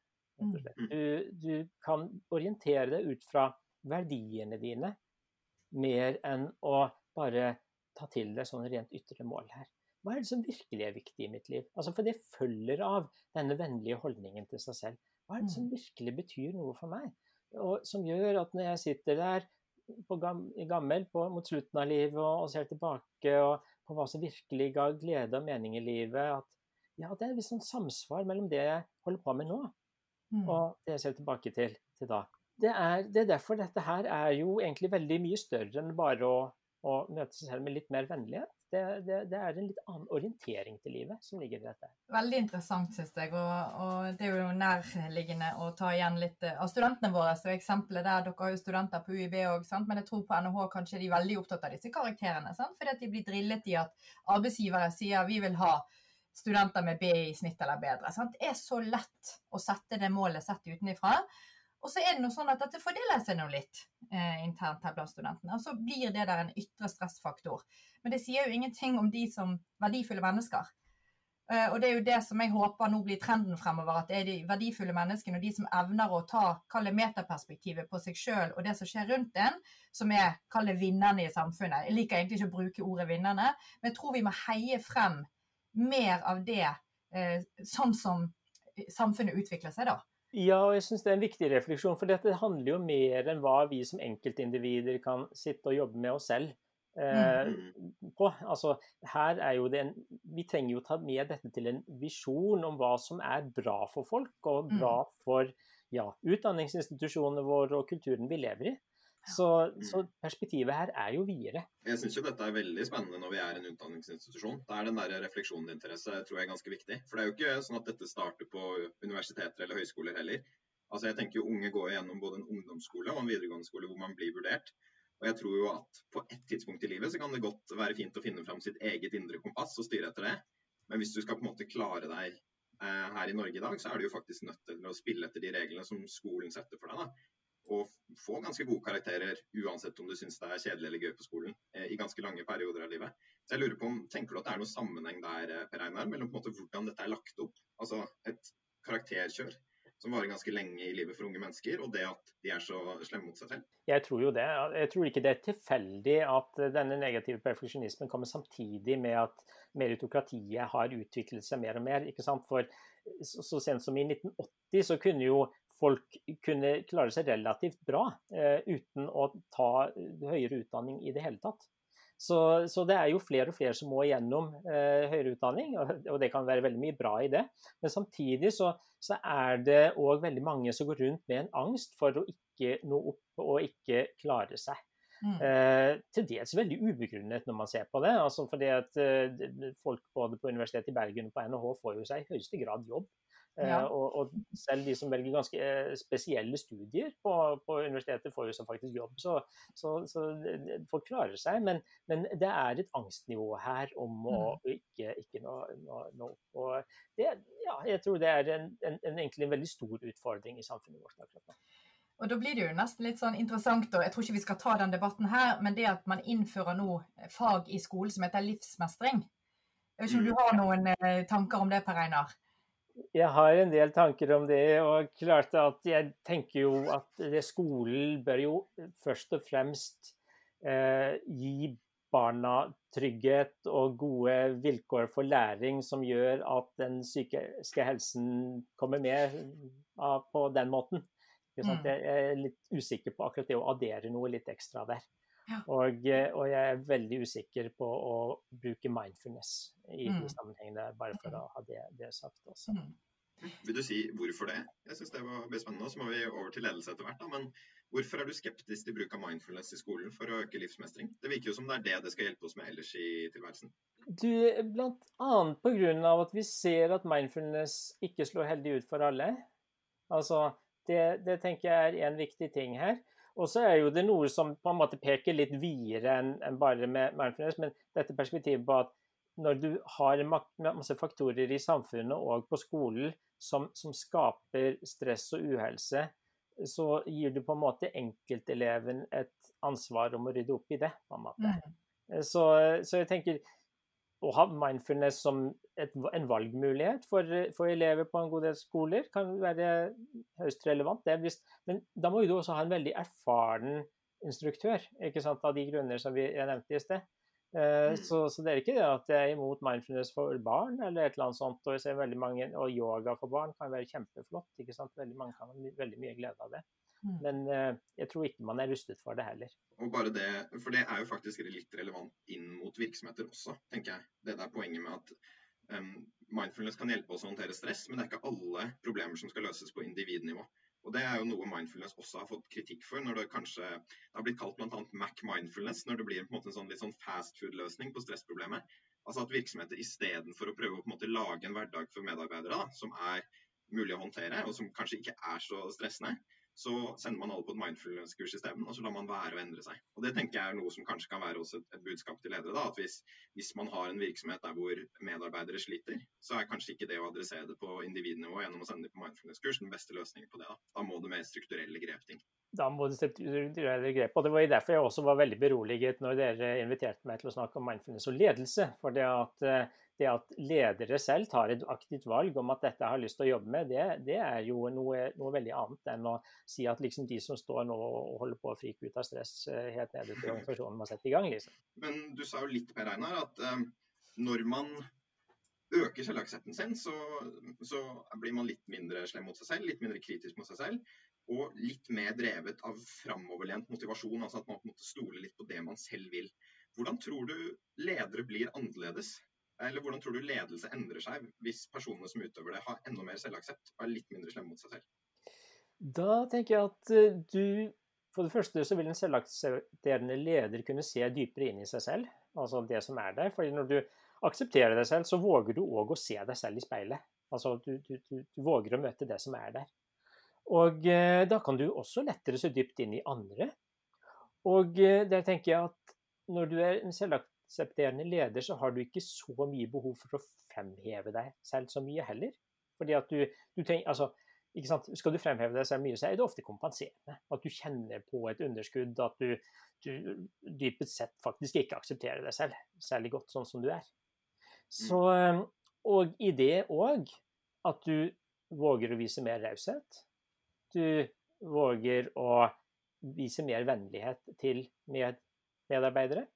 Mm. Du, du, kan orientere deg ut fra verdiene dine mer enn å bare ta til deg sånne rent ytre mål her. Hva er det som virkelig er viktig i mitt liv? Altså, for det følger av denne vennlige holdningen til seg selv. Hva er det som mm. virkelig betyr noe for meg? Og som gjør at når jeg sitter der gam, gammel på, mot slutten av livet og, og, ser tilbake og, på hva som virkelig ga glede og mening i livet, at ja, det er et sånn samsvar mellom det jeg holder på med nå, mm. og det jeg ser tilbake til, til da. Det er, det er, derfor dette her er jo egentlig veldig mye større enn bare å, å møte seg selv med litt mer vennlighet det, det, det, er en litt annen orientering til livet som ligger i dette. Veldig interessant, syns jeg. Og, og, det er jo nærliggende å ta igjen litt eh, av studentene våre. Så eksempelet der, Dere har jo studenter på UiB òg, men jeg tror på NHH kanskje de er veldig opptatt av disse karakterene. Sant? Fordi at de blir drillet i at arbeidsgivere sier vi vil ha studenter med B i snitt eller bedre. Sant? Det er så lett å sette det målet sett utenifra. Og så er det noe sånn at dette fordeler seg nå litt eh, internt her blant studentene. Og så blir det der en ytre stressfaktor. Men det sier jo ingenting om de som verdifulle mennesker. Uh, og det er jo det som jeg håper nå blir trenden fremover, at det er de verdifulle menneskene og de som evner å ta kall metaperspektivet på seg sjøl og det som skjer rundt en, som er kall vinnerne i samfunnet. Jeg liker egentlig ikke å bruke ordet vinnerne, men jeg tror vi må heie frem mer av det uh, sånn som samfunnet utvikler seg da. Ja, og jeg syns det er en viktig refleksjon. For dette handler jo mer enn hva vi som enkeltindivider kan sitte og jobbe med oss selv eh. På. Altså, her er jo det en, Vi trenger jo ta med dette til en visjon om hva som er bra for folk, og mm. bra for ja, utdanningsinstitusjonene våre og kulturen vi lever i. Så, så, mm. perspektivet her er jo videre. Jeg syns jo dette er veldig spennende når vi er en utdanningsinstitusjon. Da er den der refleksjoninteresse tror jeg er ganske viktig. For det er jo ikke sånn at dette starter på universiteter eller høyskoler heller. Altså jeg tenker jo Unge går gjennom både en ungdomsskole og en videregående skole hvor man blir vurdert. Og jeg tror jo at på et tidspunkt i livet så kan det godt være fint å finne fram sitt eget indre kompass og styre etter det. Men hvis du skal på en måte klare deg eh, her i Norge i dag, så er du jo faktisk nødt til å spille etter de reglene som skolen setter for deg. da og få ganske gode karakterer uansett om du syns det er kjedelig eller gøy på skolen eh, i ganske lange perioder av livet. Så jeg lurer på om, Tenker du at det er noen sammenheng der eh, Per Einar, mellom på en måte hvordan dette er lagt opp? Altså et karakterkjør som varer ganske lenge i livet for unge mennesker, og det at de er så slemme mot seg selv? Jeg tror jo det. Jeg tror ikke det er tilfeldig at denne negative perfeksjonismen kommer samtidig med at meritokratiet har utviklet seg mer og mer. ikke sant? For så sent som i 1980 så kunne jo folk kunne klare seg relativt bra eh, uten å ta høyere utdanning i det hele tatt. Så, så, det er jo flere og flere som må igjennom eh, høyere utdanning, og, og, det kan være veldig mye bra i det. Men samtidig så, så er det òg veldig mange som går rundt med en angst for å ikke nå opp og ikke klare seg. Mm. Eh, til dels veldig ubegrunnet når man ser på det. altså fordi at eh, Folk både på Universitetet i Bergen og på NHH får jo seg i høyeste grad jobb. Ja. Og, og, selv de som velger ganske spesielle studier på, på universitetet, får jo som faktisk jobb. Så, så, så folk klarer seg. Men, men, det er et angstnivå her om å mm. ikke, ikke nå, nå, nå. Og det, ja, jeg tror det er en, en, en, egentlig en veldig stor utfordring i samfunnet vårt akkurat nå. Og Da blir det jo nesten litt sånn interessant, og jeg tror ikke vi skal ta den debatten her, men det at man innfører nå fag i skolen som heter livsmestring. Jeg vet ikke om du mm. har noen eh, tanker om det, Per Einar? Jeg har en del tanker om det, og klart at jeg tenker jo at det, skolen bør jo først og fremst eh, gi barna trygghet og gode vilkår for læring som gjør at den psykiske helsen kommer med på den måten. Mm. Jeg er litt usikker på akkurat det å addere noe litt ekstra der. Og, eh, og, jeg er veldig usikker på å bruke mindfulness i mm. de sammenhengene, bare for å ha det, det sagt også. Mm. Vil du si hvorfor det? Jeg syns det var spennende. Så må vi over til ledelse etter hvert. Da. Men hvorfor er du skeptisk til bruk av mindfulness i skolen for å øke livsmestring? Det virker jo som det er det det skal hjelpe oss med ellers i tilværelsen. Du, blant annet pga. at vi ser at mindfulness ikke slår heldig ut for alle. Altså, det, det, tenker jeg er en viktig ting her. Og så er jo det noe som på en måte peker litt videre enn en bare med mindfulness, men dette perspektivet på at når du har masse faktorer i samfunnet og på skolen som, som skaper stress og uhelse, så gir du på en måte enkelteleven et ansvar om å rydde opp i det. på en måte. Mm. Så, så jeg tenker å ha mindfulness som et, en valgmulighet for, for, elever på en god del skoler kan være høyst relevant. Hvis, men da må du også ha en veldig erfaren instruktør, ikke sant, av de grunner som vi, jeg nevnte i sted. Uh, så, så, det er ikke det at jeg er imot mindfulness for barn eller et eller annet sånt. Og, jeg ser veldig mange, og yoga for barn kan være kjempeflott. ikke sant? Veldig mange kan ha veldig mye glede av det. Mm. Men uh, jeg tror ikke man er rustet for det heller. Og bare det, For det er jo faktisk litt relevant inn mot virksomheter også, tenker jeg. Det der poenget med at um, mindfulness kan hjelpe oss å håndtere stress, men det er ikke alle problemer som skal løses på individnivå. Og Det er jo noe mindfulness også har fått kritikk for, når det kanskje det har blitt kalt bl.a. Mac mindfulness, når det blir en, en sånn, litt sånn fast food-løsning på stressproblemet. Altså at virksomheter istedenfor å prøve å på en måte lage en hverdag for medarbeidere da, som er mulig å håndtere, og som kanskje ikke er så stressende, så sender man alle på et mindfulness-kurs isteden, og så lar man være å endre seg. Og Det tenker jeg er noe som kanskje kan være også et, et budskap til ledere. da, at hvis, hvis, man har en virksomhet der hvor medarbeidere sliter, så er kanskje ikke det å adressere det på individnivå gjennom å sende dem på mindfulness-kurs den beste løsningen på det. Da, da må det mer strukturelle grep ting. Da må det strukturelle grep. og Det var derfor jeg også var veldig beroliget når dere inviterte meg til å snakke om mindfulness og ledelse. for det at eh, det at ledere selv tar et aktivt valg om at dette har lyst til å jobbe med, det, det er jo noe, noe, veldig annet enn å si at liksom de som står nå og holder på å frike ut av stress eh, helt nede til organisasjonen må sette i gang. Liksom. Men du sa jo litt, Per Einar, at um, når man øker selvaksepten sin, så, så, blir man litt mindre slem mot seg selv, litt mindre kritisk mot seg selv. Og litt mer drevet av framoverlent motivasjon, altså at man på en måte stoler litt på det man selv vil. Hvordan tror du ledere blir annerledes eller hvordan tror du ledelse endrer seg hvis personene som utøver det, har enda mer selvaksept og er litt mindre slemme mot seg selv? Da tenker jeg at eh, du For det første så vil en selvaksepterende leder kunne se dypere inn i seg selv, altså det som er der. fordi når du aksepterer deg selv, så våger du òg å se deg selv i speilet. Altså du, du, du, du våger å møte det som er der. Og eh, da kan du også lettere se dypt inn i andre. Og eh, der tenker jeg at når du er en selvakt aksepterende leder, så har du ikke så mye behov for å fremheve deg selv så mye heller. Fordi at du, du tenker, altså? Skal du fremheve deg selv mye, så er det ofte kompenserende. At du kjenner på et underskudd, at du, du dypest sett faktisk ikke aksepterer deg selv særlig godt sånn som du er. Så, mm. og i det òg at du våger å vise mer raushet. Du våger å vise mer vennlighet til med medarbeidere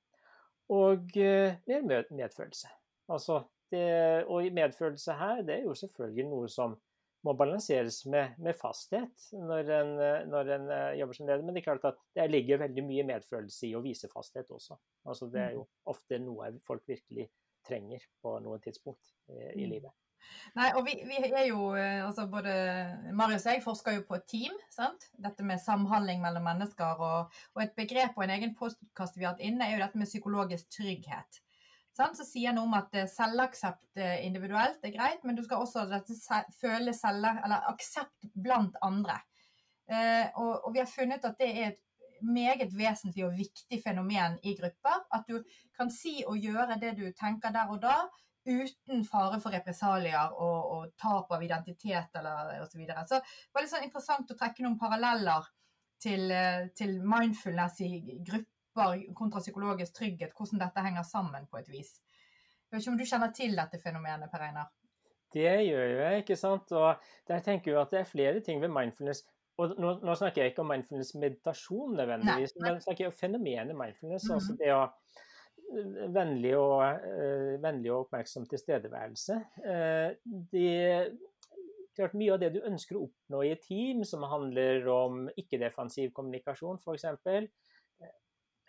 og eh, mer medfølelse. Altså, det, og medfølelse her, det er jo selvfølgelig noe som må balanseres med, med fasthet når en, når en, eh, jobber som leder. Men det er klart at det ligger veldig mye medfølelse i å vise fasthet også. Altså, det er jo mm. ofte noe folk virkelig trenger på noe tidspunkt i, i mm. livet. Nei, og vi, vi, er jo, eh, altså både Marius og jeg forsker jo på et team. sant? Dette med samhandling mellom mennesker. Og, og et begrep og en egen postkast vi har hatt inne, er jo dette med psykologisk trygghet. sant? så sier han om at eh, selvaksept eh, individuelt er greit, men du skal også føle selv, eller aksept blant andre. Eh, og, og, vi har funnet at det er et meget vesentlig og viktig fenomen i grupper. At du kan si og gjøre det du tenker der og da, uten fare for represalier og, og tap av identitet eller osv. Så, videre. så det var litt sånn interessant å trekke noen paralleller til, eh, til mindfulness i grupper kontra psykologisk trygghet, hvordan dette henger sammen på et vis. Jeg vet ikke om du kjenner til dette fenomenet, Per Einar? Det gjør jeg, ikke sant. Og der tenker jeg at det er flere ting ved mindfulness og nå, nå, snakker jeg ikke om mindfulness meditasjon nødvendigvis, Nei. men snakker jeg om fenomenet mindfulness. Mm -hmm. Altså det å vennlig og, uh, vennlig og oppmerksom tilstedeværelse. Uh, det, klart Mye av det du ønsker å oppnå i et team, som handler om ikke-defensiv kommunikasjon f.eks.,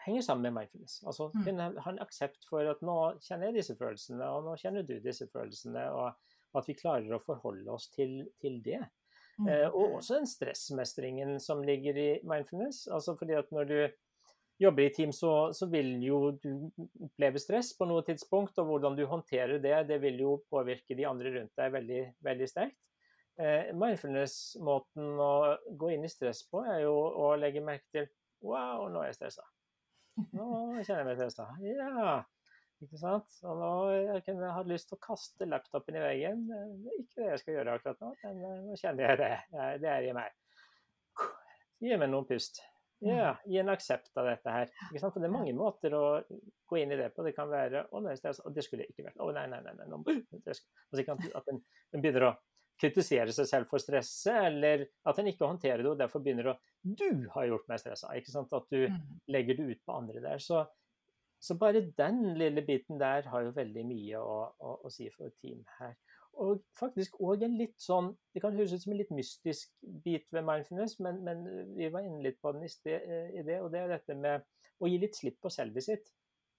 henger sammen med mindfulness. Altså mm. kunne ha en aksept for at nå kjenner jeg disse følelsene, og nå kjenner du disse følelsene, og at vi klarer å forholde oss til, til det. Mm. Eh, og også den stressmestringen som ligger i mindfulness. Altså fordi at når du jobber i team, så, så, vil jo du oppleve stress på noe tidspunkt. Og hvordan du håndterer det, det vil jo påvirke de andre rundt deg veldig, veldig sterkt. Eh, Mindfulness-måten å gå inn i stress på, er jo å legge merke til Wow, nå er jeg stressa. Nå kjenner jeg meg stressa. Ja, ikke sant? Og nå jeg kunne hatt lyst til å kaste laptopen i veggen. Ikke det jeg skal gjøre akkurat nå, men eh, nå kjenner jeg det. Det er i meg. Gi meg noen pust. Ja, gi en aksept av dette her. For det er mange måter å gå inn i det på. Det kan være å, nei, det skulle jeg ikke vært. Å, nei, nei, nei. nei. Altså, at en, en begynner å kritisere seg selv for stresset, eller at en ikke håndterer det og derfor begynner å Du har gjort meg stressa. Ikke sant? At du mm. legger det ut på andre der. Så så bare den lille biten der har jo veldig mye å, å, å si for et team her. Og faktisk òg en litt sånn Det kan høres ut som en litt mystisk bit ved mindfulness, men, men vi var inne litt på den i, sted, i, det, og det er dette med å gi litt slipp på selvet sitt.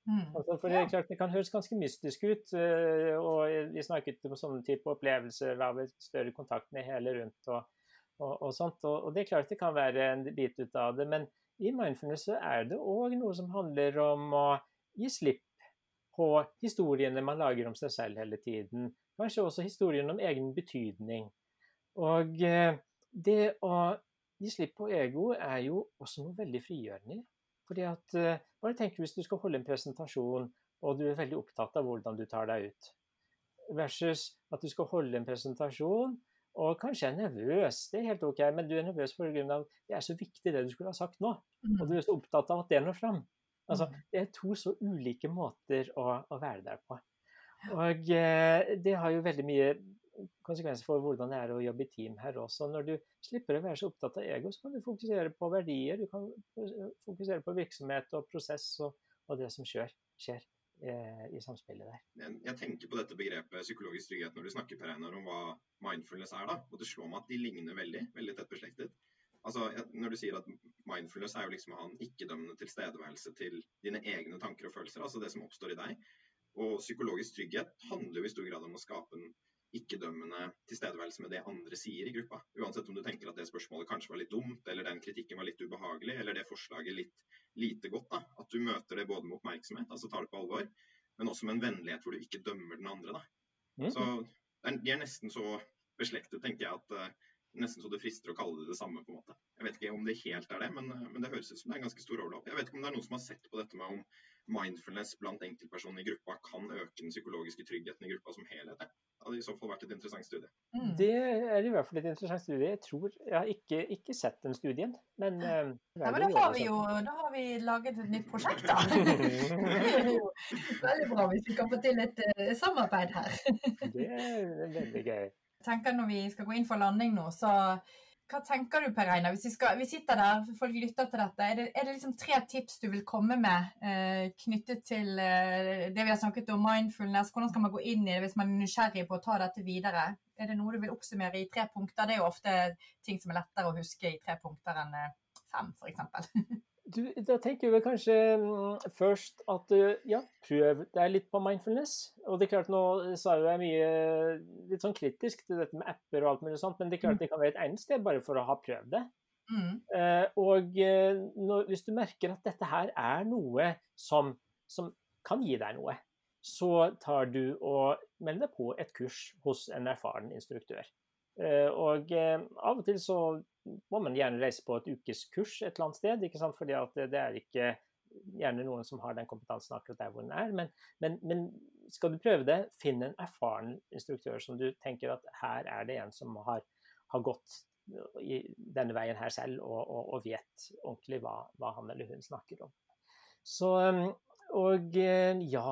Mm. Altså, for det, er klart, det kan høres ganske mystisk ut, eh, og vi snakket om sånne type opplevelser være et større kontakt med hele rundt og, og, og sånt. Og, og, det er klart det kan være en bit ut av det, men i mindfulness så er det òg noe som handler om å gi slipp på historiene man lager om seg selv hele tiden. Kanskje også historien om egen betydning. Og eh, det å gi slipp på ego er jo også noe veldig frigjørende. Fordi at, eh, Bare tenk hvis du skal holde en presentasjon, og du er veldig opptatt av hvordan du tar deg ut. Versus at du skal holde en presentasjon, og kanskje er nervøs. Det er helt OK, men du er nervøs pga. det er så viktig det du skulle ha sagt nå. Og du er så opptatt av at det når fram. Altså, mm. det er to så ulike måter å, å være der på. Og eh, det har jo veldig mye konsekvenser for hvordan det er å jobbe i team her også. Når du slipper å være så opptatt av ego, så kan du fokusere på verdier, du kan fokusere på virksomhet og prosess og, og det som skjer, skjer eh, i samspillet der. Jeg tenker på dette begrepet psykologisk trygghet når du snakker Per Einar, om hva mindfulness er. da, og Det slår meg at de ligner veldig, veldig tett beslektet. Altså, Når du sier at mindfulness er jo liksom å ha en ikke-dømmende tilstedeværelse til dine egne tanker og følelser, altså det som oppstår i deg. Og psykologisk trygghet handler jo i stor grad om å skape en ikke-dømmende tilstedeværelse med det andre sier i gruppa. Uansett om du tenker at det spørsmålet kanskje var litt dumt, eller den kritikken var litt ubehagelig, eller det forslaget litt lite godt. da, At du møter det både med oppmerksomhet, altså tar det på alvor, men også med en vennlighet hvor du ikke dømmer den andre. da. Mm. Så De er nesten så beslektet, tenker jeg, at uh, nesten så det frister å kalle det det samme. på en måte. Jeg vet ikke om det helt er det, men, men det høres ut som det er en ganske stor overlapp. Jeg vet ikke om det er noen som har sett på dette med om mindfulness blant enkeltpersoner i gruppa kan øke den psykologiske tryggheten i gruppa som helhet. Det hadde i så fall vært et interessant studie. Mm. Det er i hvert fall et interessant studie. Jeg tror jeg har ikke, ikke sett den studien, men ja, men da har vi jo da har vi laget et nytt prosjekt, da. <laughs> veldig bra hvis vi kan få til et uh, samarbeid her. det er veldig gøy Jeg tenker Når vi skal gå inn for landing nå, så hva tenker du Per Einar? Hvis vi, skal, vi sitter der, folk lytter til dette. Er det, er det liksom tre tips du vil komme med eh, knyttet til eh, det vi har snakket om, mindfulness? Hvordan skal man gå inn i det hvis man er nysgjerrig på å ta dette videre? Er det noe du vil oppsummere i tre punkter? Det er jo ofte ting som er lettere å huske i tre punkter enn eh, fem, f.eks. <laughs> Du, da tenker vi kanskje mm, først at ja, prøv deg litt på mindfulness. Og det er klart, nå sa jeg mye litt sånn kritisk til dette med apper og alt mulig sånt, men det er klart mm. det kan være et egnet sted bare for å ha prøvd det. Mm. Eh, og eh, når, hvis du merker at dette her er noe som, som kan gi deg noe, så tar du og melder deg på et kurs hos en erfaren instruktør. Eh, og eh, av og til så må man gjerne reise på et ukeskurs et eller annet sted, ikke sant? fordi at det er ikke gjerne noen som har den kompetansen akkurat der hvor den er. Men, men, men skal du prøve det, finn en erfaren instruktør som du tenker at her er det en som har, har gått denne veien her selv og, og, og vet ordentlig hva, hva, han eller hun snakker om. Så, og ja,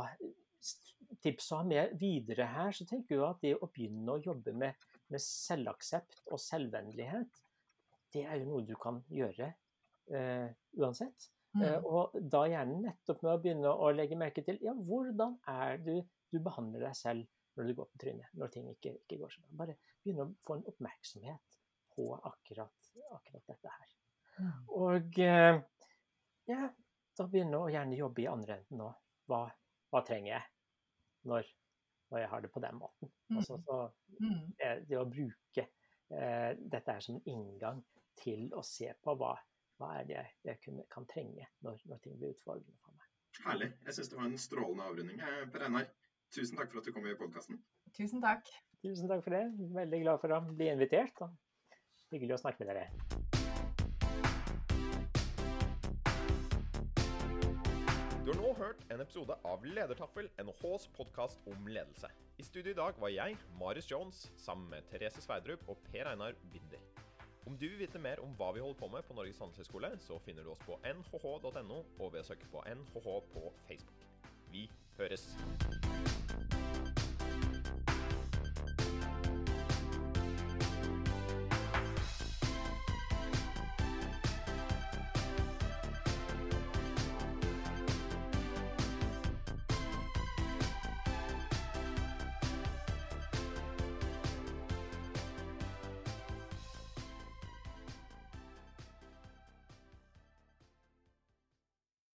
tips å ha med videre her, så tenker jeg at det å begynne å jobbe med, med selvaksept og selvvennlighet, det er jo noe du kan gjøre uh, uansett. Mm. Uh, og da gjerne nettopp med å begynne å legge merke til ja, hvordan er du du behandler deg selv når du går på trynet, når ting ikke, ikke går så bra. Bare begynne å få en oppmerksomhet på akkurat, akkurat dette her. Mm. Og uh, ja, da begynne å gjerne jobbe i andre enden nå. Hva, hva trenger jeg når, når, jeg har det på den måten? Mm. Altså, så, det, det, å bruke uh, dette her som en inngang til å se på hva, hva er det jeg, jeg kunne, kan trenge når, når, ting blir utfordrende for meg. Herlig. Jeg syns det var en strålende avrunding. Eh, per Einar, tusen takk for at du kom i podkasten. Tusen takk. Tusen takk for det. Veldig glad for å bli invitert. Hyggelig å snakke med dere. Du har nå hørt en episode av Ledertaffel, NHHs podkast om ledelse. I studio i dag var jeg, Marius Jones, sammen med Therese Sverdrup og Per Einar Binder. Om du vil vite mer om hva vi holder på med på Norges handelshøyskole, så finner du oss på nhh.no og ved å søke på NHH på Facebook. Vi høres!